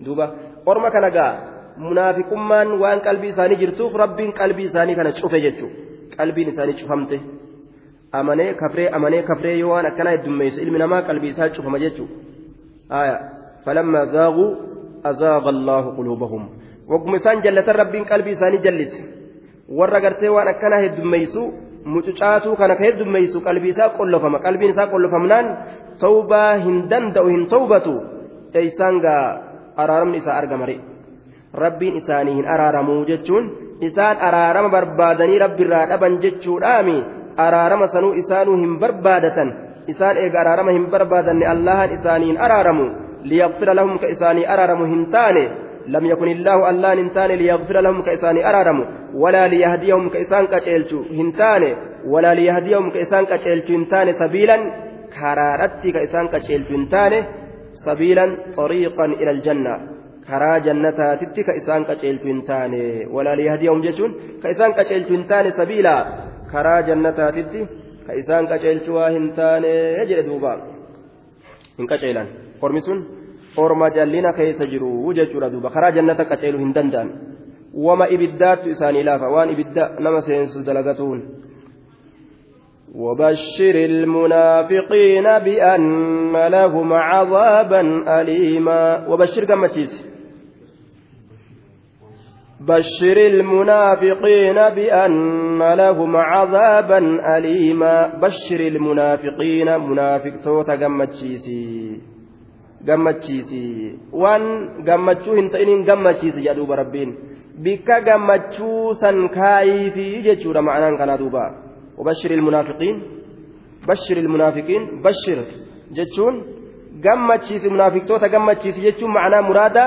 دوبا أرمى كنقا منافقمان وأن قلبي ساني جرتوف رب قلبي ساني كان تشوف جتشو قلبي ساني شفمته amanee kafree amanee kafree yoo waan akkanaa heddummeessu ilmi namaa qalbii isaa cufama jechuudha falammaa zaaquu azaaqa allaahu wagguma isaan jallatan rabbiin qalbii isaanii jallise warra gartee waan akkanaa heddummeessu mucucaatuu kana ka heddummeessu qalbii isaa qollofama. Qalbiin isaa qollofamnaan tawbaa hin danda'u hin tawbatu. Eeysaan gaa araaramni isaa argamare rabbiin isaanii hin araaramuu jechuun isaan araarama barbaadanii rabbiirraa dhaban jechuudhaami. Araarama sanuu isaanuu hin barbaadatan. Isaan eega araarama hin barbaadanne allahan isaaniin araaramu. Liyaqfira lahum isaanii araaramu hin taane lam yakun illaahu allaan hin taane liyaqfira lahum ka isaanii araaramu walaa liyahdiyahum ka isaan qaceelchu hin taane walaa liyahdiyahum ka isaan qaceelchu hin taane sabiilan karaadhatti ka isaan qaceelchu hin taane sabiilan xariiqan ila aljanna karaa jannataatitti ka isaan qaceelchu hin taane walaa liyahdiyahum jechuun ka isaan qaceelchu hin taane sabiilaa jallina keessa jiru jechuudha duuba karaa jannata qaceelu hin danda'an wama ibiddaattu isaanii laafa waan ibidda nama seensu dalagatuun وبشر المنافقين بأن لهم عذابا أليما وبشر كما بشر المنافقين بأن لهم عذابا أليما بشر المنافقين منافق توتا قمتشيسي قمتشيسي وان قمتشو هنتئنين قمتشيسي يا دوب ربين بك قمتشو سنكاي في جتشورا معنى كان دوبا وبشر المنافقين بشر المنافقين بشر جتشون قمتشيسي منافق توتا قمتشيسي جتشون معنى مراده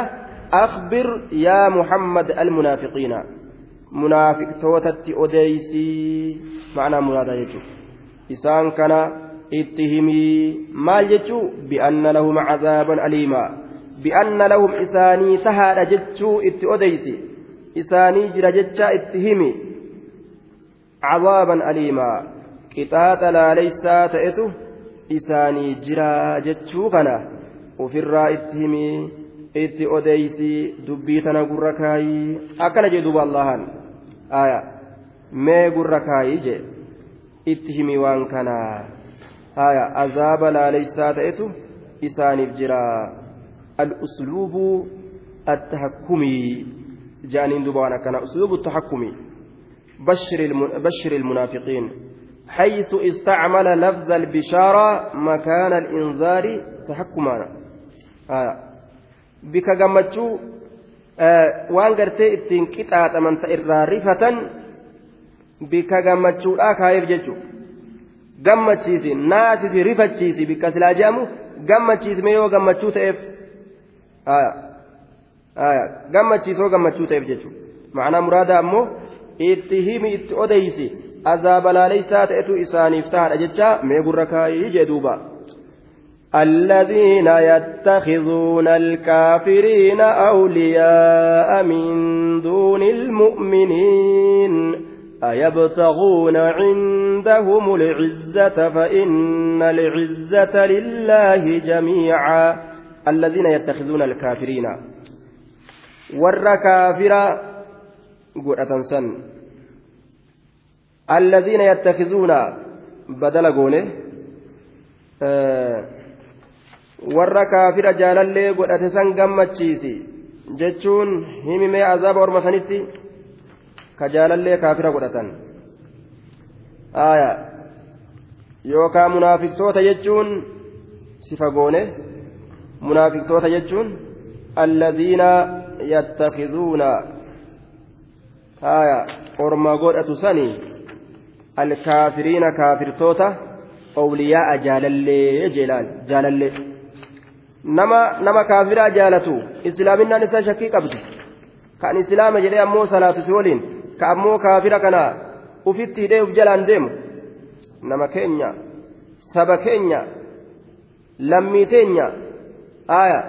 أخبر يا محمد المنافقين منافق توتت أديسي معنى مرادا يجو itti himii. Maal jechuu? Bi'anna lahum cazaaban aliimaa. Bi'anna lahum isaanii sahaadha jechuu itti odeysi. Isaanii jira jecha itti himi. Cazaaban aliimaa. Qixaaxa laaleysaa ta'etu isaanii jira jechuu kana. Ufirraa itti himii itti odeysi dubbii tana gurra kaayii akkana jee duuba allahan. Aya mee gurra kaayii jee. Itti himi waan kanaa. Aya azaaba laaleysaa ta'etu isaaniif jira al-usluubu التحكمي جانين دوبان كان أسلوب التحكم بشر بشر المنافقين حيث استعمل لفظ البشارة مكان الإنذار تحكما آه. bika gammachuu waan gartee ittiin qixaaxaman ta irraa rifatan bika gammachuudhaa kaayeef jechuudha gammachiisi naasisi rifachiisi bikka silaa jedhamu gammachiisme yoo gammachuu ta'eef gammachiisoo gammachuu ta'eef jechuudha ma'anaa muraada ammoo itti himi itti odeysi azaaba laaleysaa ta'etu isaaniif tahaadha jecha mee gurra kaayii jee duuba. الذين يتخذون الكافرين أولياء من دون المؤمنين أيبتغون عندهم العزة فإن العزة لله جميعا. الذين يتخذون الكافرين. ور كافرا سن. الذين يتخذون بدل قوله آه warra kaafira jaalallee godhate san gammachiisi jechuun himimee azaaba orma sanitti ka jaalallee kaafira godhatan. Yookaan munaafiktoota jechuun sifa goone munaafiktoota jechuun alladhiina yattakizuuna. Aya orma godhatu sani alkaafiriina kaafirtoota awliyaa'a jaalallee jaalallee. Nama nama kaafiraa jaalatu islaaminaan isaa shakkii qabdi kan islaama jedhee ammoo salaatu si waliin ka ammoo kaafira kana ufitti hidhee uf jalaan deemu. Nama keenya saba keenya lammii teenya aya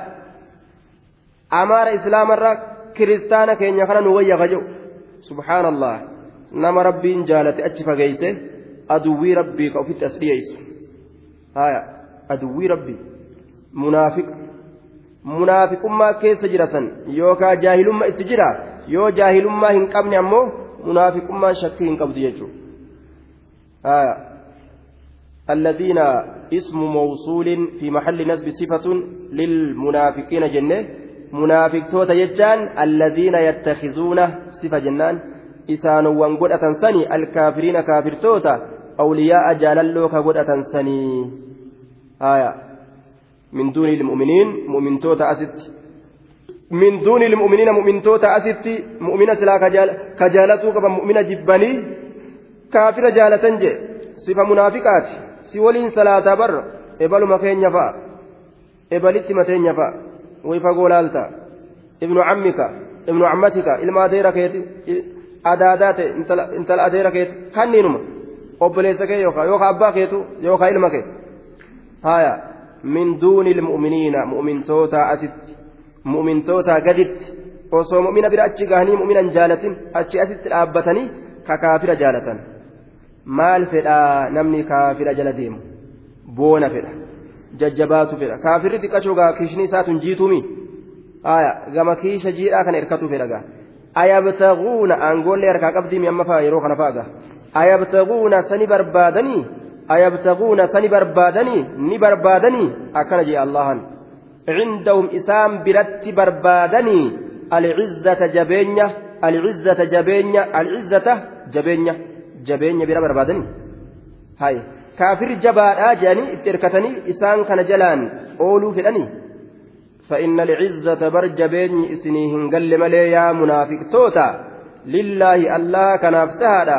amaara islaamarra kiristaana keenya kana nu wayyafa jedhu subhaanallah. Nama rabbiin jaalate achi fageeyse aduwwii rabbii ka ofitti as dhiyeessu. Haya aduwwii rabbii. Munaafiqa. Munaafiqummaa keessa jiratan yookaan jaahilummaa itti jira. Yoo jaahilummaa hin qabne ammoo munaafiqummaa shakkii hin qabdu jechuudha الذين اسم موصول في محل نسب صفة للمنافقين جنة. منافق توتا يجان الذين يتخذون صفة جنان. إسان وانقود أتنسني الكافرين كافر توتا. أولياء جاللوك قد أتنسني آية. من دون المؤمنين مؤمن توتا أست من دون المؤمنين مؤمن توتا أست مؤمنة لا كجالتوك مؤمنة جبني كافر جالتنجي صفة منافقات سولين صلاة بر إبل مكين يفا. إبلت متين يفا. ويفقول ألتا ابن عمك ابن عمتك إلما ديرك adaadaa ta'e intala adeera keetu kanniinuma obboleessa kee yookaan abbaa keetu yookaan ilma kee haya min duuni ilmu'miniina mu'mintootaa asitti mu'mintootaa gaditti osoo mu'mina bira achi gahanii mu'minan jaalatin achi asitti dhaabbatanii ka kaafira jaalatan. Maal fedhaa namni kaafira jala deemu. Boona fedha. Jajjabaatu fedha. Kaafirri xiqqachuu gaa kiishni isaatun jiituumi? Haya gama kiisha jiidhaa kana hirkatu fedha gaa. ayabtaguuna aangoollee harkaa qabdii mi'amma fa'a yeroo kana fa'aga ayabtaguuna sani barbaadanii? Ayabtaguuna sani barbaadanii? Ni barbaadanii? Akkana jee allahan isaan biratti barbaadanii alcizzata jabeenya alcizzata jabeenya alcizzata jabeenya jabeenya bira barbaadanii hay kaafir jabaadhaa jedhanii itti hirkatanii isaan kana jalaan ooluu fedhanii فإن العزة برجبين إسنيهن قل ملي يا منافق توتا لله الله كان افتهد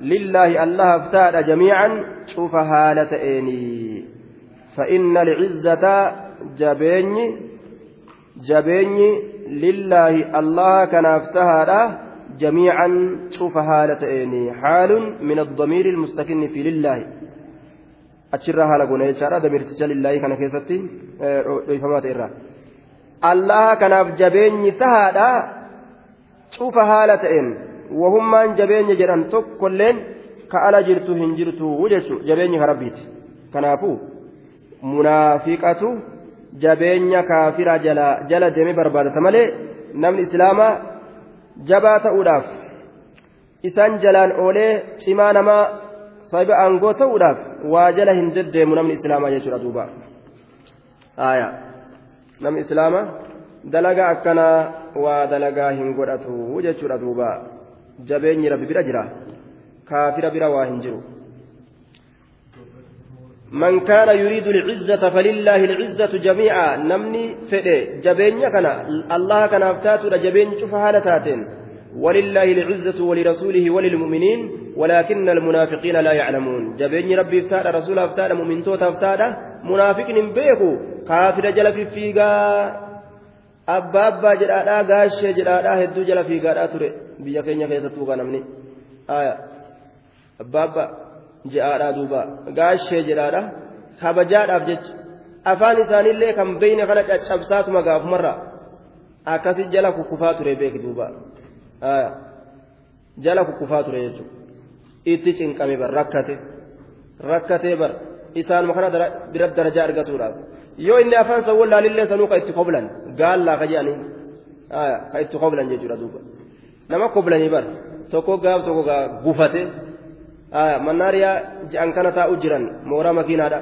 لله الله افتهد جميعا شوف هالة إني فإن العزة jabeenyi jabeenyi lillaahi allaha kanaaf tahaadha. Jamiican cufa haala ta'een haalun min addamiiri ilmustakinni fi lillaahi. Achirraa haala gona jechaadha. Damiirticha lillaahi kana keessatti eh, dhoyfamaa ta'e irraa. Allaha kanaaf jabeenyi tahaadha. Cufa haala ta'een. Wahummaan jabeenya jedhan tokkolleen ka ala jirtu hin jirtu jechu jabeenyi ka rabbiiti. Kanaafuu munaafiqatu jabeenya kaafira jala jala deeme barbaadata malee namni islaamaa jabaa ta'uudhaaf isaan jalaan oolee cimaa namaa sababi aangoo ta'uudhaaf waa jala hin deddeemu namni islaamaa jechuudha duuba aayaa. namni islaama dalagaa akkanaa waa dalagaa hin godhatu jechuudha duuba jabeenyi rabbi bira jira kaafira bira waa hin jiru من كان يريد العزة فلله العزة جميعا. نمني فدي جبين كان. الله كان أفتاتو جبين شوف هالتاتين ولله العزة ولرسوله وللمؤمنين. ولكن المنافقين لا يعلمون. جبين ربي افتاد رسول افتاد مؤمن توت افتاد منافق بيكو. كافر جل في فيغا. أبا أبا جرادا غاش جرادا هدو جل فيغا. تري. بيا كينيا كيساتو كانمني آية. أبا أبا. je'aadhaa duuba. Gaashee jedhaadha. Kabajaadhaaf jecha. Afaan isaaniillee kan beeyne kana caccabsaatuma gaafumarra akkasi jala kukkufaa ture beek duuba. Jala kukkufaa ture jechuudha itti cinqame bar rakkate. Rakkatee bar. Isaanuma kana biratti darajaa argatuudhaaf. Yoo inni afaan san wallaalillee sanuu ka itti koblan gaallaa ka jedhanii ka itti koblan jechuudha duuba. Nama koblanii bar. Tokko gaaf tokko gufatee mannaariyaa je'an kana taa'u jiran mooraa makiinaadha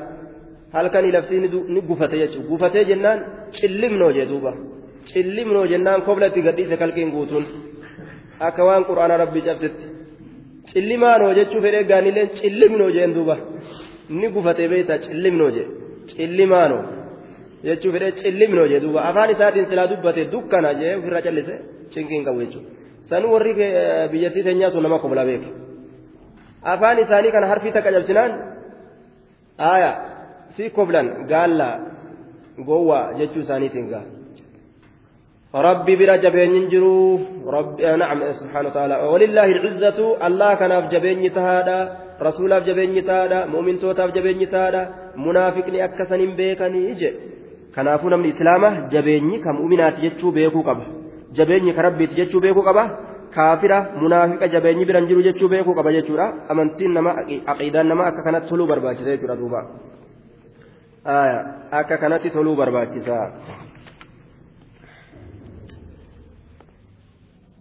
halkanii laftii ni gufate jechuudha gufatee jennaan cillimnoo jee duuba cillimnoo jennaan kobla itti gadhiise kalqiin guutuun akka waan quraana rabbii cabsetti cillimaanoo jechuu fedhee gaanillee cillimnoo jeen duuba ni gufatee beektaa cillimnoo jee cillimaanoo jechuu fedhee cillimnoo jee duuba afaan isaatiin silaa dubbate dukkana jee ofirra callise cinqiin qabu jechuudha sanuu warri biyyattii teenyaa sun nama kobla beeke afaan isaanii kana harfii takka cabsinaan aaya si koblan gaalla gowwaa jechuu isaaniitiin gaa. Rabbi bira jabeenyin jiru eh, na'am eh, subhaanahu wa ta'ala walillaahi al'izzatu allah kanaaf jabeenyi tahaadha rasuulaaf jabeenyi tahaadha mu'mintootaaf jabeenyi tahaadha munaafiqni akka san hin beekanii je kanaafuu namni islaama jabeenyi ka mu'minaati jechuu beekuu qaba. Jabeenyi ka rabbiiti jechuu beekuu qaba. Kaafira munaafiqa jabeenyi biran jiru jechuu beekuu qaba jechuudha amantiin nama aqiidaan nama akka kanatti toluu barbaachisa jechuudha duuba akka kanatti toluu barbaachisa.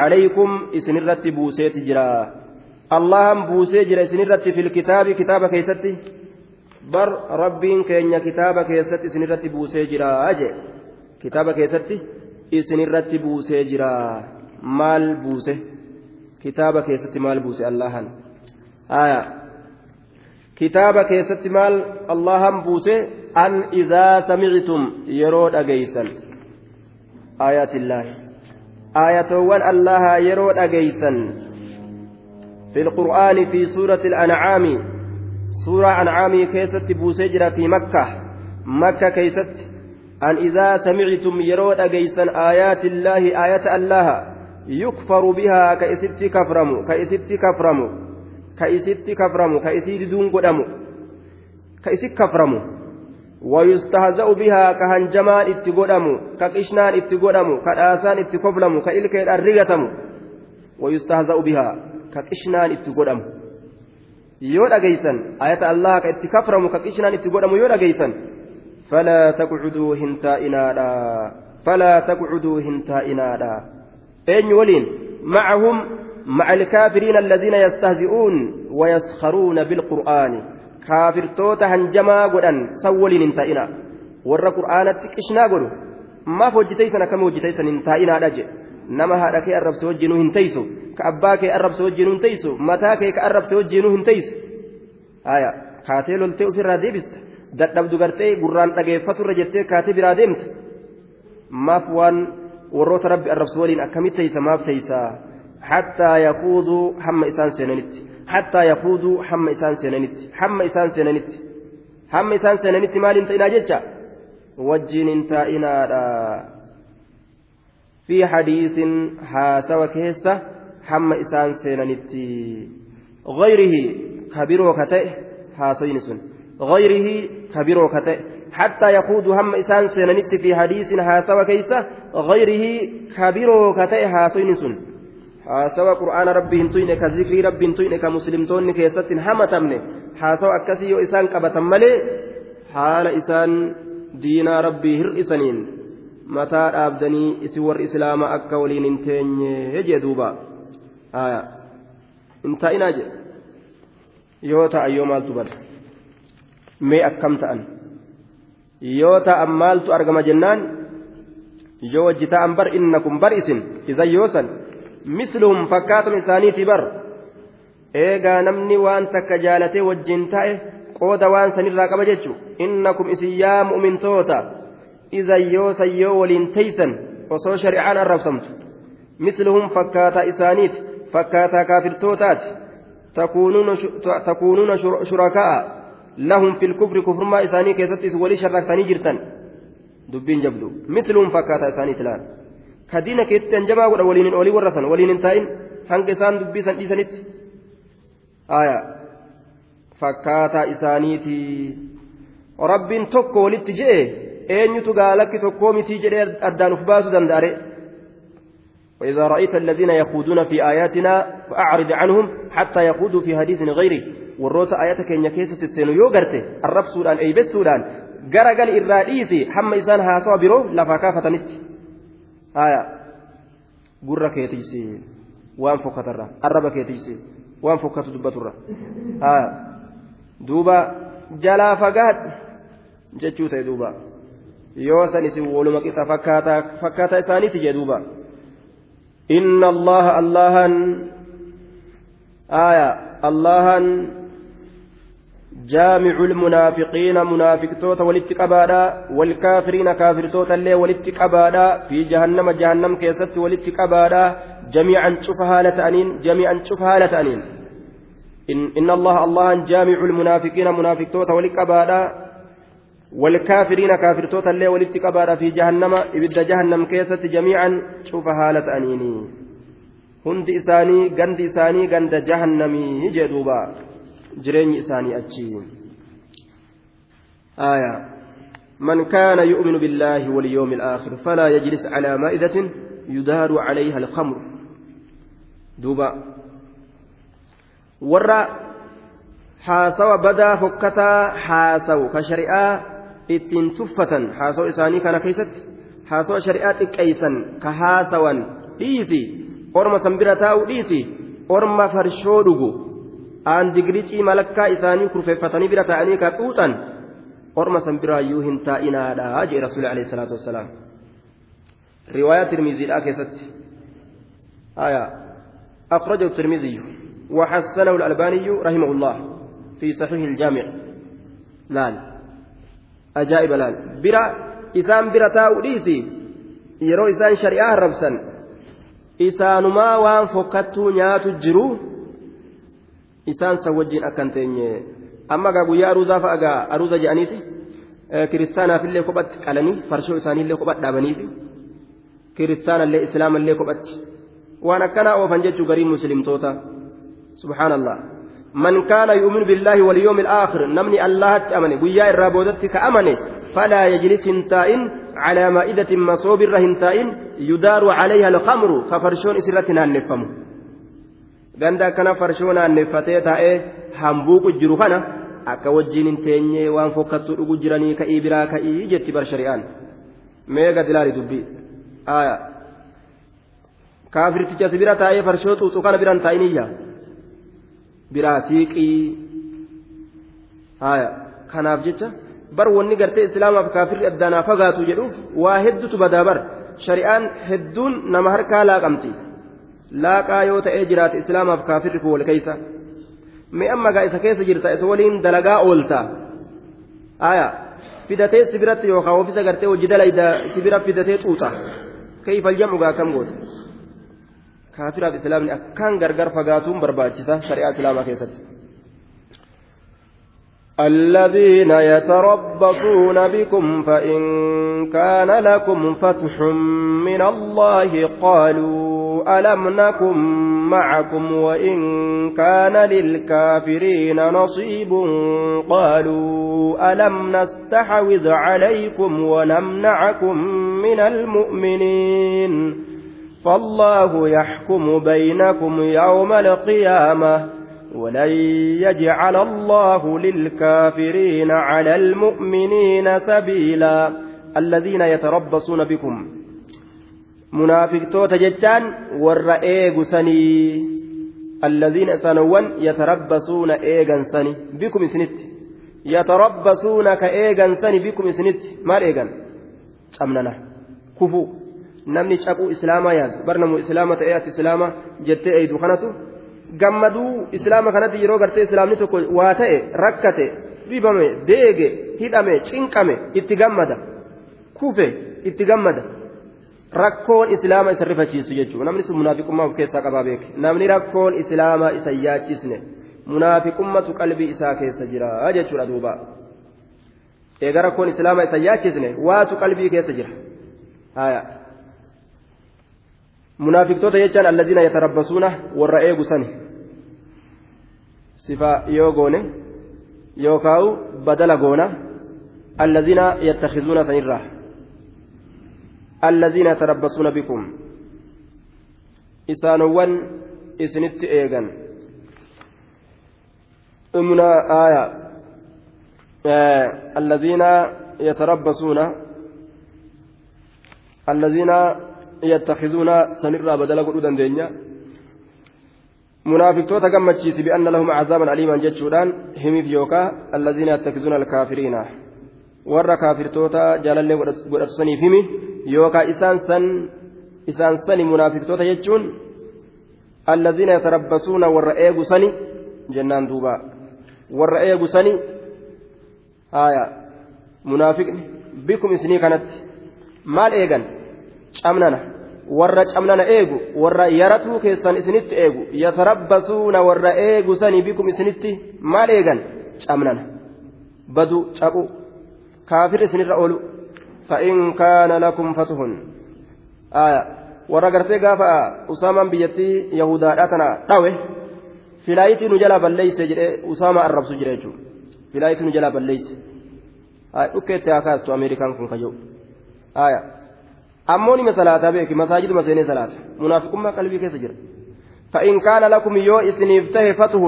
calaykum isinirratti buuseeti jira allahan buusee jira isinirratti fil kitaabi kitaaba keessatti bar rabbiin keenya kitaaba keessatti isinirratti buusee jira je kitaaba keessatti isinirratti buusee jira maal buuse kitaaba keessatti maal buuse allahan aya kitaaba keessatti maal allahan buuse an idaa samictum yeroo dhageeysan آيات الله. آياتوان الله يرود أجيسا في القرآن في سورة الأنعام. سورة أنعام كيست بوسجرة في مكة. مكة كيست. أن إذا سمعتم يرود أجيسا آيات الله آيات الله. يكفر بها كإست كفرم كإست كفرم كإست كفرم كإست دون قدم كإست كفرم ويستهزأ بها كهنجمان اتقدم كقشنان اتقدم كالآسان اتكفلم كإلكين الرغتم ويستهزأ بها كقشنان اتقدم yoo dhageysan ayata allaha ka itti kaframu ka qishnaan itti godhamu yoo dhageysan falaa taqcuduu hin taa'inaadha falaa taqcuduu hin taa'inaadha eenyu waliin macahum maca alkaafiriina kaafirtoota hanjamaa godhan san waliin hin taa'ina warra qur'aanatti qishnaa godhu maaf hojjitaysan akkami hojjitaysan hin taa'inaadha jedhe nama haadha kee arrabse wajjinuu hin teeysu ka abbaa kee arrabse wajjinuu hin teeysu mataa kee ka arrabse wajjinuu hin teeysu haya kaatee loltee ofirraa deebista dadhabdu gartee gurraan dhageeffaturra jettee kaatee biraa deemta maaf waan warroota rabbi arrabsu waliin akkamitti teeysa maaf teeysa hattaa yakuuduu hamma isaan seenanitti حتى يفوزوا حم إسان سننت حم إسان سننت حم إسان سننت مال انت إنا جتشا وجين انت إنا في حديث حاسا وكيسة حم إسان سننت غيره كبير وكتئ حاسين سن. غيره كبير وكتئ. حتى يخوض هم إسان سننت في حديث حاسا وكيسة غيره كبير وكتئ حاسين سن. Haasawa qur'aana rabbii hin tuyne ka zikrii rabbii hin tuyne ka muslimtoonni keessatti hin hamatamne haasawa akkasii yoo isaan qabatan malee haala isaan diinaa rabbii hir'isaniin mataa dhaabdanii isin warri islaamaa akka waliin hin teenye jee duuba. Hin taa'inaa jedhe yoo ta'an yoo maaltu bada? Mee akkam ta'an? Yoo ta'an maaltu argama jennaan? Yoo wajji ta'an bar innakum bar isin isan yoo san misluhum fakkaatuma isaaniiti bar eegaa namni waan takka jaalatee wajjin ta'e qooda waan sanirraa qaba jechu innakum isin yaa mu'mintoota idan yoo san yoo waliin teeysan osoo shari'aan arrabsamtu misluhum fakkaataa isaaniiti fakkaataa kaafirtootaati takuunuuna shurakaa'a lahum fil kufri kufrummaa isaanii keessattis walii sharraksanii jirtan dubbiin jabdu misluhum fakkaataa isaaniiti laala ka diina keessatti hanjabaa godha waliin olii warra san waliin hin taa'in hanga isaan dubbii san dhiisanitti aya fakkaataa isaaniiti rabbiin tokko walitti je'e eenyutu gaalakki tokkoo mitii jedhee addaan uf baasuu danda'are وإذا رأيت الذين يخوضون في آياتنا فأعرض عنهم حتى يخوضوا في حديث غيره والروت آياتك إن كيسة السين يوغرت الرب سودان أي بيت سودان غرقل إراديسي حما إسان هاسوا برو لفاكافة نت haya gurra kee tiisee waan fokkatarra arraba kee tiisee waan fokkatu dubbaturra haya duuba jalaa fagaadhu jechuu ta'e duuba yoo san isin waluma qixa fakkaataa isaaniiti jee duuba inna allaha allahan aya allahan جامع المنافقين منافق توتا ولتك أبادا والكافرين كافر توتا اللي ولتك أبادا في جهنم جهنم كيست ولتك أبادا جميعا شوف هالة أنين جميعا شوف هالة أنين. إن, إن الله الله جامع المنافقين منافق توتا ولتك أبادا والكافرين كافر توتا اللي ولتك أبادا في جهنم إبدا جهنم كيست جميعا شوف هالة hundi isaanii gandi isaanii ganda jahannamii jedhuuba jireenyi isaanii achi آية من كان يؤمن بالله واليوم الآخر فلا يجلس على مائدة يدار عليها الخمر دوبا ورا حاسوا بدا فكتا حاسوا كشريعة ittiin tuffatan haasoo isaanii kana keessatti haasoo shari'aa xiqqeeysan ka haasawan dhiisi orma san bira taa'u dhiisi aan digiricii malakkaa isaanii kurfeeffatanii bira taa'anii ka xuuxan orma san biraayyuu hin taa'inaadha jee rasuuli alayhi salaatu wassalaam riwaayaa tirmiziidhaa keessatti أخرجه الترمذي وحسنه الألباني رحمه الله في صحيح الجامع لال أجائب لال برا إسان برا تاو ديسي يرو إسان شريعة ربسا isaanumaa waan fokkattuu nyaatu jiru isaan san wajjin akkan teenye amma gaa guyyaa aruuzaa fa'a gaa aruuza jedhaniiti kiristaanaafillee kophatti qalanii farshoo isaaniillee kophatti dhaabaniifi kiristaanallee islaamallee kophatti waan akkanaa oofan jechuu garii muslimtoota subhaanallah man kaana yu'minu billaahi walyoomi alaakhir namni allahatti amane guyyaa irraa boodatti ka amane falaa yajlis hin taa'in على مائدة مصوب الرهنتائن يدار عليها الخمر كفرشون إسرة نانفم ganda kana farshoon naanneeffatee taa'ee hambuuqu jiru kana akka wajjiin hin teenye waan fokkattuu dhugu jiranii ka'ii biraa ka'ii jetti bar shari'aan mee gad ilaali dubbii? Aya kaafirticha si bira taa'ee farshoo xuuxu kana biraan taa'iniyya biraa siiqii. Aya kanaaf jecha bar wanni gartee islaamaaf kaafirri addaanaa fagaatu jedhuuf waa hedduutu badaa bar shari'aan hedduun nama harkaa laaqamti laaqaa yoo ta'ee jiraate islaamaaf kaafirri kun wal keeysa mee amma gaa isa keessa jirta isa waliin dalagaa oolta aya fidatee sibiratti yookaan oofisa gartee hojii dalayda sibira fidatee xuuxa keeyfal jam'u gaa kam goota kaafiraaf islaamni akkaan gargar fagaatuun barbaachisa shari'aa islaamaa keessatti. الذين يتربصون بكم فإن كان لكم فتح من الله قالوا ألم نكن معكم وإن كان للكافرين نصيب. قالوا ألم نستحوذ عليكم ونمنعكم من المؤمنين؟ فالله يحكم بينكم يوم القيامة. ولن يجعل الله للكافرين على المؤمنين سبيلا. الذين يتربصون بكم munaafiqtoota jechaan warra eegusanii alladhiina sanawwan yatarabbasuuna eegansani bikum isinitti. Yatarabbasuuna ka eegansani bikum isinitti. Maal eegan? Cabnana kufu namni caquu islaamaa yaadu barnamu islaama ta'ee as islaama jettee eeydu kanatu. Gammaduu islaama kanatti yeroo gartee islaamni tokko waa ta'e rakkate dhibame deege hidhame cinqame itti gammada. Kufe itti gammada. Rakkoon islaama isa rifachiisu jechuudha namni sun munaafiqummaa of keessaa qabaa beeke namni rakkoon islaamaa isa yaachisne munaafiqummatu qalbii isaa keessa jira jechuudha duuba eega rakkoon islaamaa isa yaachisne waatu qalbii keessa jira haya munaafiqtoota jechaan alladiina yatarabbasuuna warra eegu sani sifa yoo goone yookaawu badala goona alladiina yattakizuuna sanirraa alladiina yatarabbasuuna bikum isaanowwan isinitti eegan imna aya alladiina yatarabbasuuna alladiina يتخذون سنرى بدل قلوب دنيا منافقتوتا gammachiisi بأن لهم عذابا أليما جتشودان هميف يوكا الذين يتخذون الكافرين warra kaafirtoota jaalallee godhatu saniif himi yookaan isaan san isaan sani munaafiqtoota jechuun allazina yatarabbasuuna warra eegu sani jennaan duuba. Warra eegu sanii haya munaafiqni bikum isinii kanatti maal eegan? Camnana. Warra camnana eegu warra yaratuu keessan isinitti eegu yatarabbasuuna warra eegu sanii bikum isinitti maal eegan? Camnana. Badu caqu fa'in kaana lakum fatuhun aya warra gartee gaafa usaamaan biyyattii yahudaadhaa tana dhawe filaayitii nu jalaa balleeyse jedhee usaamaa arrabsu jira jechuudha filaayitii nu jalaa balleeyse dhukkeetti haa kaastu ameerikaan kun kayyoo aya ammoo nima salaataa beeki masaajiduma seenee salaata munaafiqummaa qalbii keessa jira فإن كان لكم يو إسنيفته فتح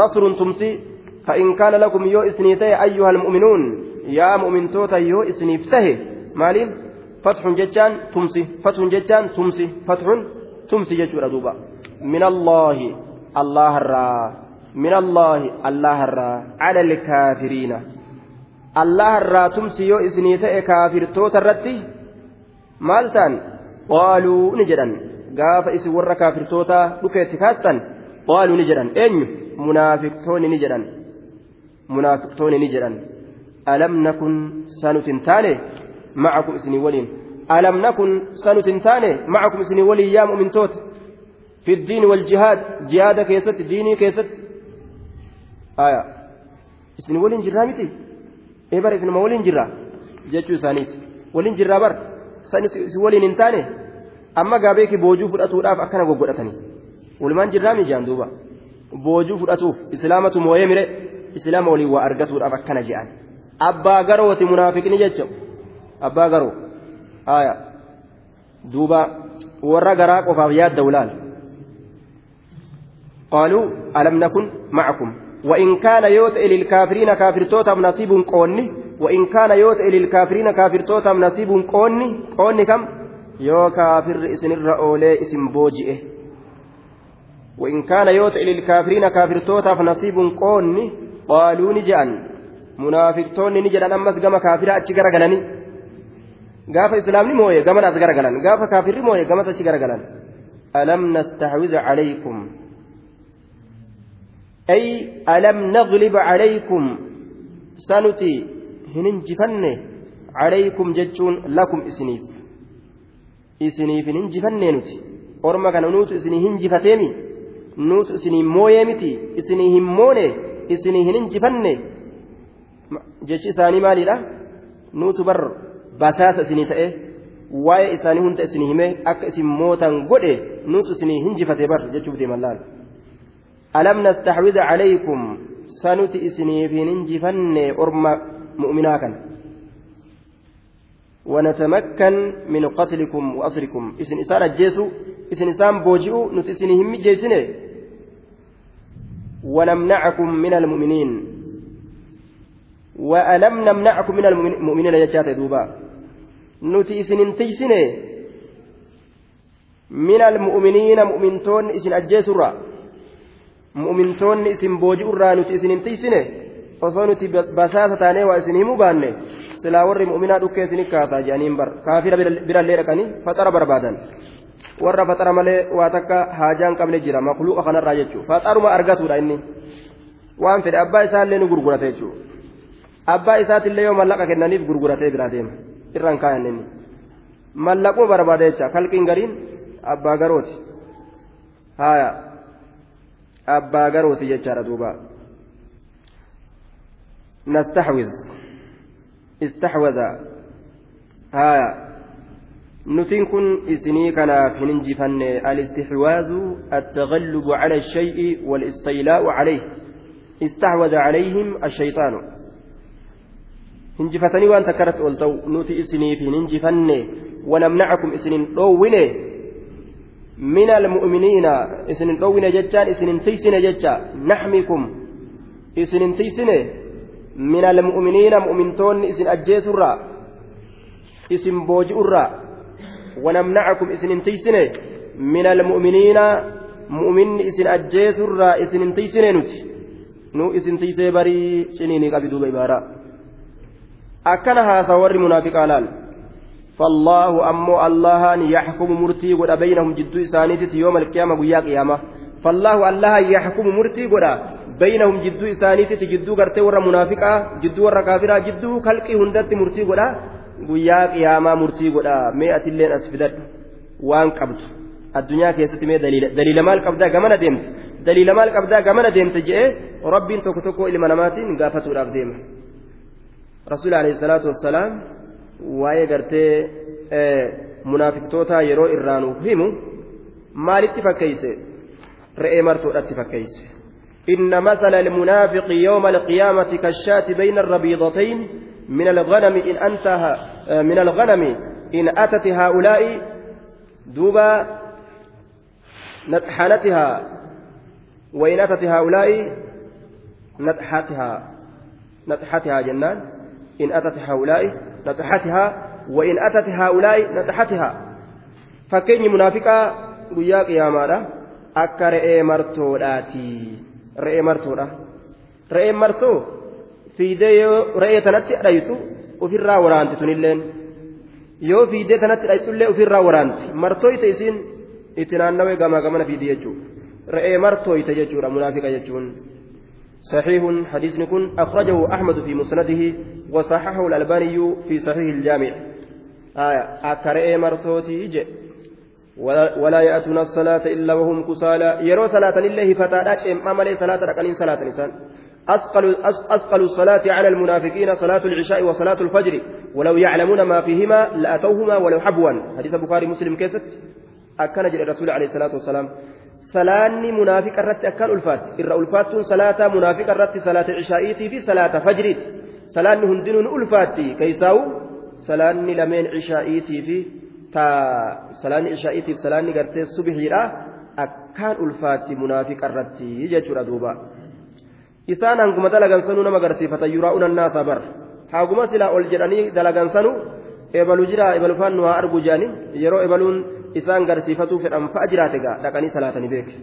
نصر تمسي فإن كان لكم يو إسنيته أيها المؤمنون يا مؤمن توتا يو إسنيفته مالين فتح جتان تمسي فتح جتان تمسي فتح تمسي جتور دوبا من الله الله الرا من الله الله الرا على الكافرين الله الرا تمسي يو إسنيته كافر توتا رتي مالتان قالوا نجدا قاف إسي ورا كافر توتا دكيت كاستان قالوا نجدا أين منافق توني نجدا منافق توني نجدا ألم نكن سنتنتاني معكم إسني ولين. ألم نكن سنتنتاني معكم إسني ولي يا مؤمن توت. في الدين والجهاد جهاد كيست ديني كيست. آية. إسني ولين جرامتي إيه بر إسني ما ولين جرا جتشو سانيس ولين جرا بر سانيس ولين انتاني. أما قابيك بوجو فلأتوداف أكنا قوقودتني ولمان جرامي جان دوبا boojuu fudhatuuf islaamatu moo'ee mire islaama waliin waa argatuudhaaf akkana je'an abbaa garooti munaafiqni jecha abbaa garoo aya duuba warra garaa qofaaf yaadda ulaal qaaluu alam nakun macakum وإن كان يوتئ للكافرين كافر توتم نصيب قوني وإن كان يوتئ للكافرين كافر توتم نصيب قوني قوني كم يو كافر اسن الرؤولي اسم بوجئه وإن كان يوتئ للكافرين كافر توتف نصيب قوني qaaluu ni je'an. Munaafiqtoonni ni jedhan ammas gama kaafira achi gara galani gaafa islaamni mooye gaman as gara galan gaafa kaafirri mooye gamas achi gara galan alam nastacwiz calaykum? Ay alam naglib calaykum? Sanuti hin injifanne calaykum jechuun lakum isiniif. Isiniif hin injifannee nuti. Orma kana nuutu isinii hinjifateemi nuutu isinii mooyee miti? Isinii hin moone isinii hin injifanne jechi isaanii maaliidha nuutu bar basaasa isinii ta'e waa'ee isaanii hunda isinii hime akka isin mootan godhe nuutu isinii hinjifate bar jechuuf deeman laal alam nastaxwid calaykum sanuti isiniif hin injifanne orma mu'minaa kana ونتمكن من قتلكم وأسركم إسن إسان أجيسوا إسن إسان بوجئوا نس إسن هم جيسنه ونمنعكم من المؤمنين وألم نمنعكم من المؤمنين يجات دوبا نتي إسن تيسنه من المؤمنين مؤمنتون إسن أجيسوا مؤمنتون إسن بوجئوا نتي إسن تيسنه osoo nuti basaasa taanee waa isin himuu baanne silaa warri mu'minaa dhukkee isin kaasaa jedhaniin bar kaafira birallee dhaqanii faxara barbaadan warra faxara malee waa takka haajaan qabne jira maqluuqa kanarraa jechuudha. Faxaruma argatuudha inni. Waan fedhe abbaa isaallee ni gurgurate jechuudha. Abbaa isaatillee yoo mallaqa kennaniif gurguratee biraa deema. Irraan kaayan inni. Mallaquma barbaada jecha kalqiin gariin abbaa garooti. Haaya. Abbaa garooti jechaadha duuba. Nastaxwiz istaxwaza haaya. نتين كن إسني كان في ننجفن الاستحواذ التغلب على الشيء والاستيلاء عليه. استحوذ عليهم الشيطان. هنجفتني وأن تكرت ألتو نتي إسني في ننجفن ونمنعكم إسنين طوين من المؤمنين إسنين طوين جتان إسنين تيسن جتا نحمكم إسنين تيسن من المؤمنين مؤمنتون إسن أجيسرا إسن بوجئرا ونمنعكم إسن تيسن من المؤمنين مؤمن إسن أجيسرا إسن تيسن نتي نو إسن تيسي بري شنيني قبدو بيبارا أكنها ثور منافق آلال فالله أمو الله يحكم مرتي قد بينهم جدو إسانيتي يوم القيامة ويا قيامة فالله الله يحكم مرتي قد بينهم جدو إسانيتي جدو غرتي ورا منافقة جدو ورا كافرة جدو خلقي هندت مرتي قدا guyyaa qiyaamaa murtii godha mee atilleen as fidadhu waan qabdu addunyaa keessatti mee daliila maal qabdaa gamana deemte daliila maal qabdaa gamana deemte je'ee rabbiin tokko tokko ilma namaatiin gaafatuudhaaf deema rasuul alayhi salaatu wassalaam waa'ee gartee munaafiqtoota yeroo irraanuuf himu maalitti fakkeeyse re'ee martoodhatti fakkeeyse إن مثل المنافق يوم القيامة كالشاة بين الربيضتين من الغنم إن أنتها من الغنم إن أتت هؤلاء دوبا نطحنتها وإن أتت هؤلاء نطحتها نطحتها جنان إن أتت هؤلاء نطحتها وإن أتت هؤلاء نطحتها فكيني منافقة guyyaa qiyaamaadha akka re'ee martoodhaati re'ee martoodha re'een martoo fiidee yoo re'ee tanatti dhaysu ofirraa waraanti tunilleen yoo fiidee tanatti dhaysullee ofirraa waraanti martooyte isiin itti naannawee gamaa gamana fiidi jechuudha re'ee martooyte jechuudha munaafiqa jechuun. صحيح حديث نكون أخرجه أحمد في مسنده وصححه الألباني في صحيح الجامع آية أكرئ مرتوتي جئ ولا يأتون الصلاة إلا وهم كسالى يروا صلاة لله فتاة أما ملي صلاة ركنين صلاة نسان أثقل أثقل الصلاة على المنافقين صلاة العشاء وصلاة الفجر ولو يعلمون ما فيهما لأتوهما ولو حبوا حديث البخاري مسلم كيست أكن جل الرسول عليه الصلاة والسلام salaanni munaafiqa irratti akkaan ulfaatti irra ulfaattuun salaata munaafiqa irratti salaata cishaa'iitii fi salaata fajriiti salaanni hundinuu ni ulfaatti keessaa'u salaanni lameen cishaa'iitii fi salaanni cishaa'iitii fi salaanni gartee subhiidha akkaan ulfaatti munaafiqa irratti jechuudha duuba isaan hanguma dalagansanuu nama agarsiifatan yuraa'uun annaasa bar haguma silaa ol jedhanii dalagansanuu ebalu jira ebalu faan nu haa argu jedhanii yeroo ebaluun isaan garsiifatuu fedhan fa'a jiraate gaa dhaqanii salaatanii beeke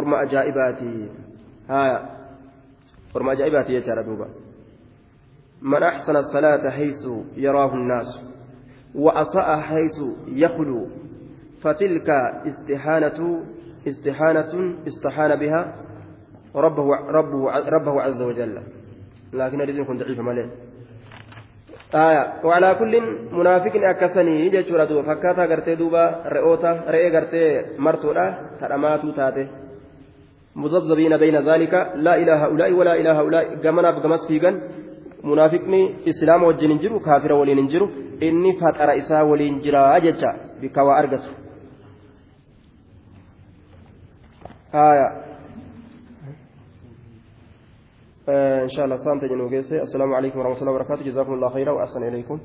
orma ajaa'ibaati haya orma ajaa'ibaati jechaadha duuba من أحسن الصلاة حيث يراه الناس وأساء حيث يخلو فتلك استحانة استحانة استحان بها ربه ربه ربه عز وجل لكن هذه كنت ضعيفة مالين آية وعلى كل منافق أكسني جتشورا دوبا فكاتا غرتي دوبا رئوتا رئي غرتي مرتولا ترماتو تاتي مذبذبين بين ذلك لا إله هؤلاء ولا إله هؤلاء قمنا بقمس فيقا منافقني إسلام وجن انجرو كافر ولين انجرو إني فتر إسا ولين جرا جتشا بكوا أرقص آية إن شاء الله سلام تجنو السلام عليكم ورحمة الله وبركاته. جزاكم الله خيرا وأحسن إليكم.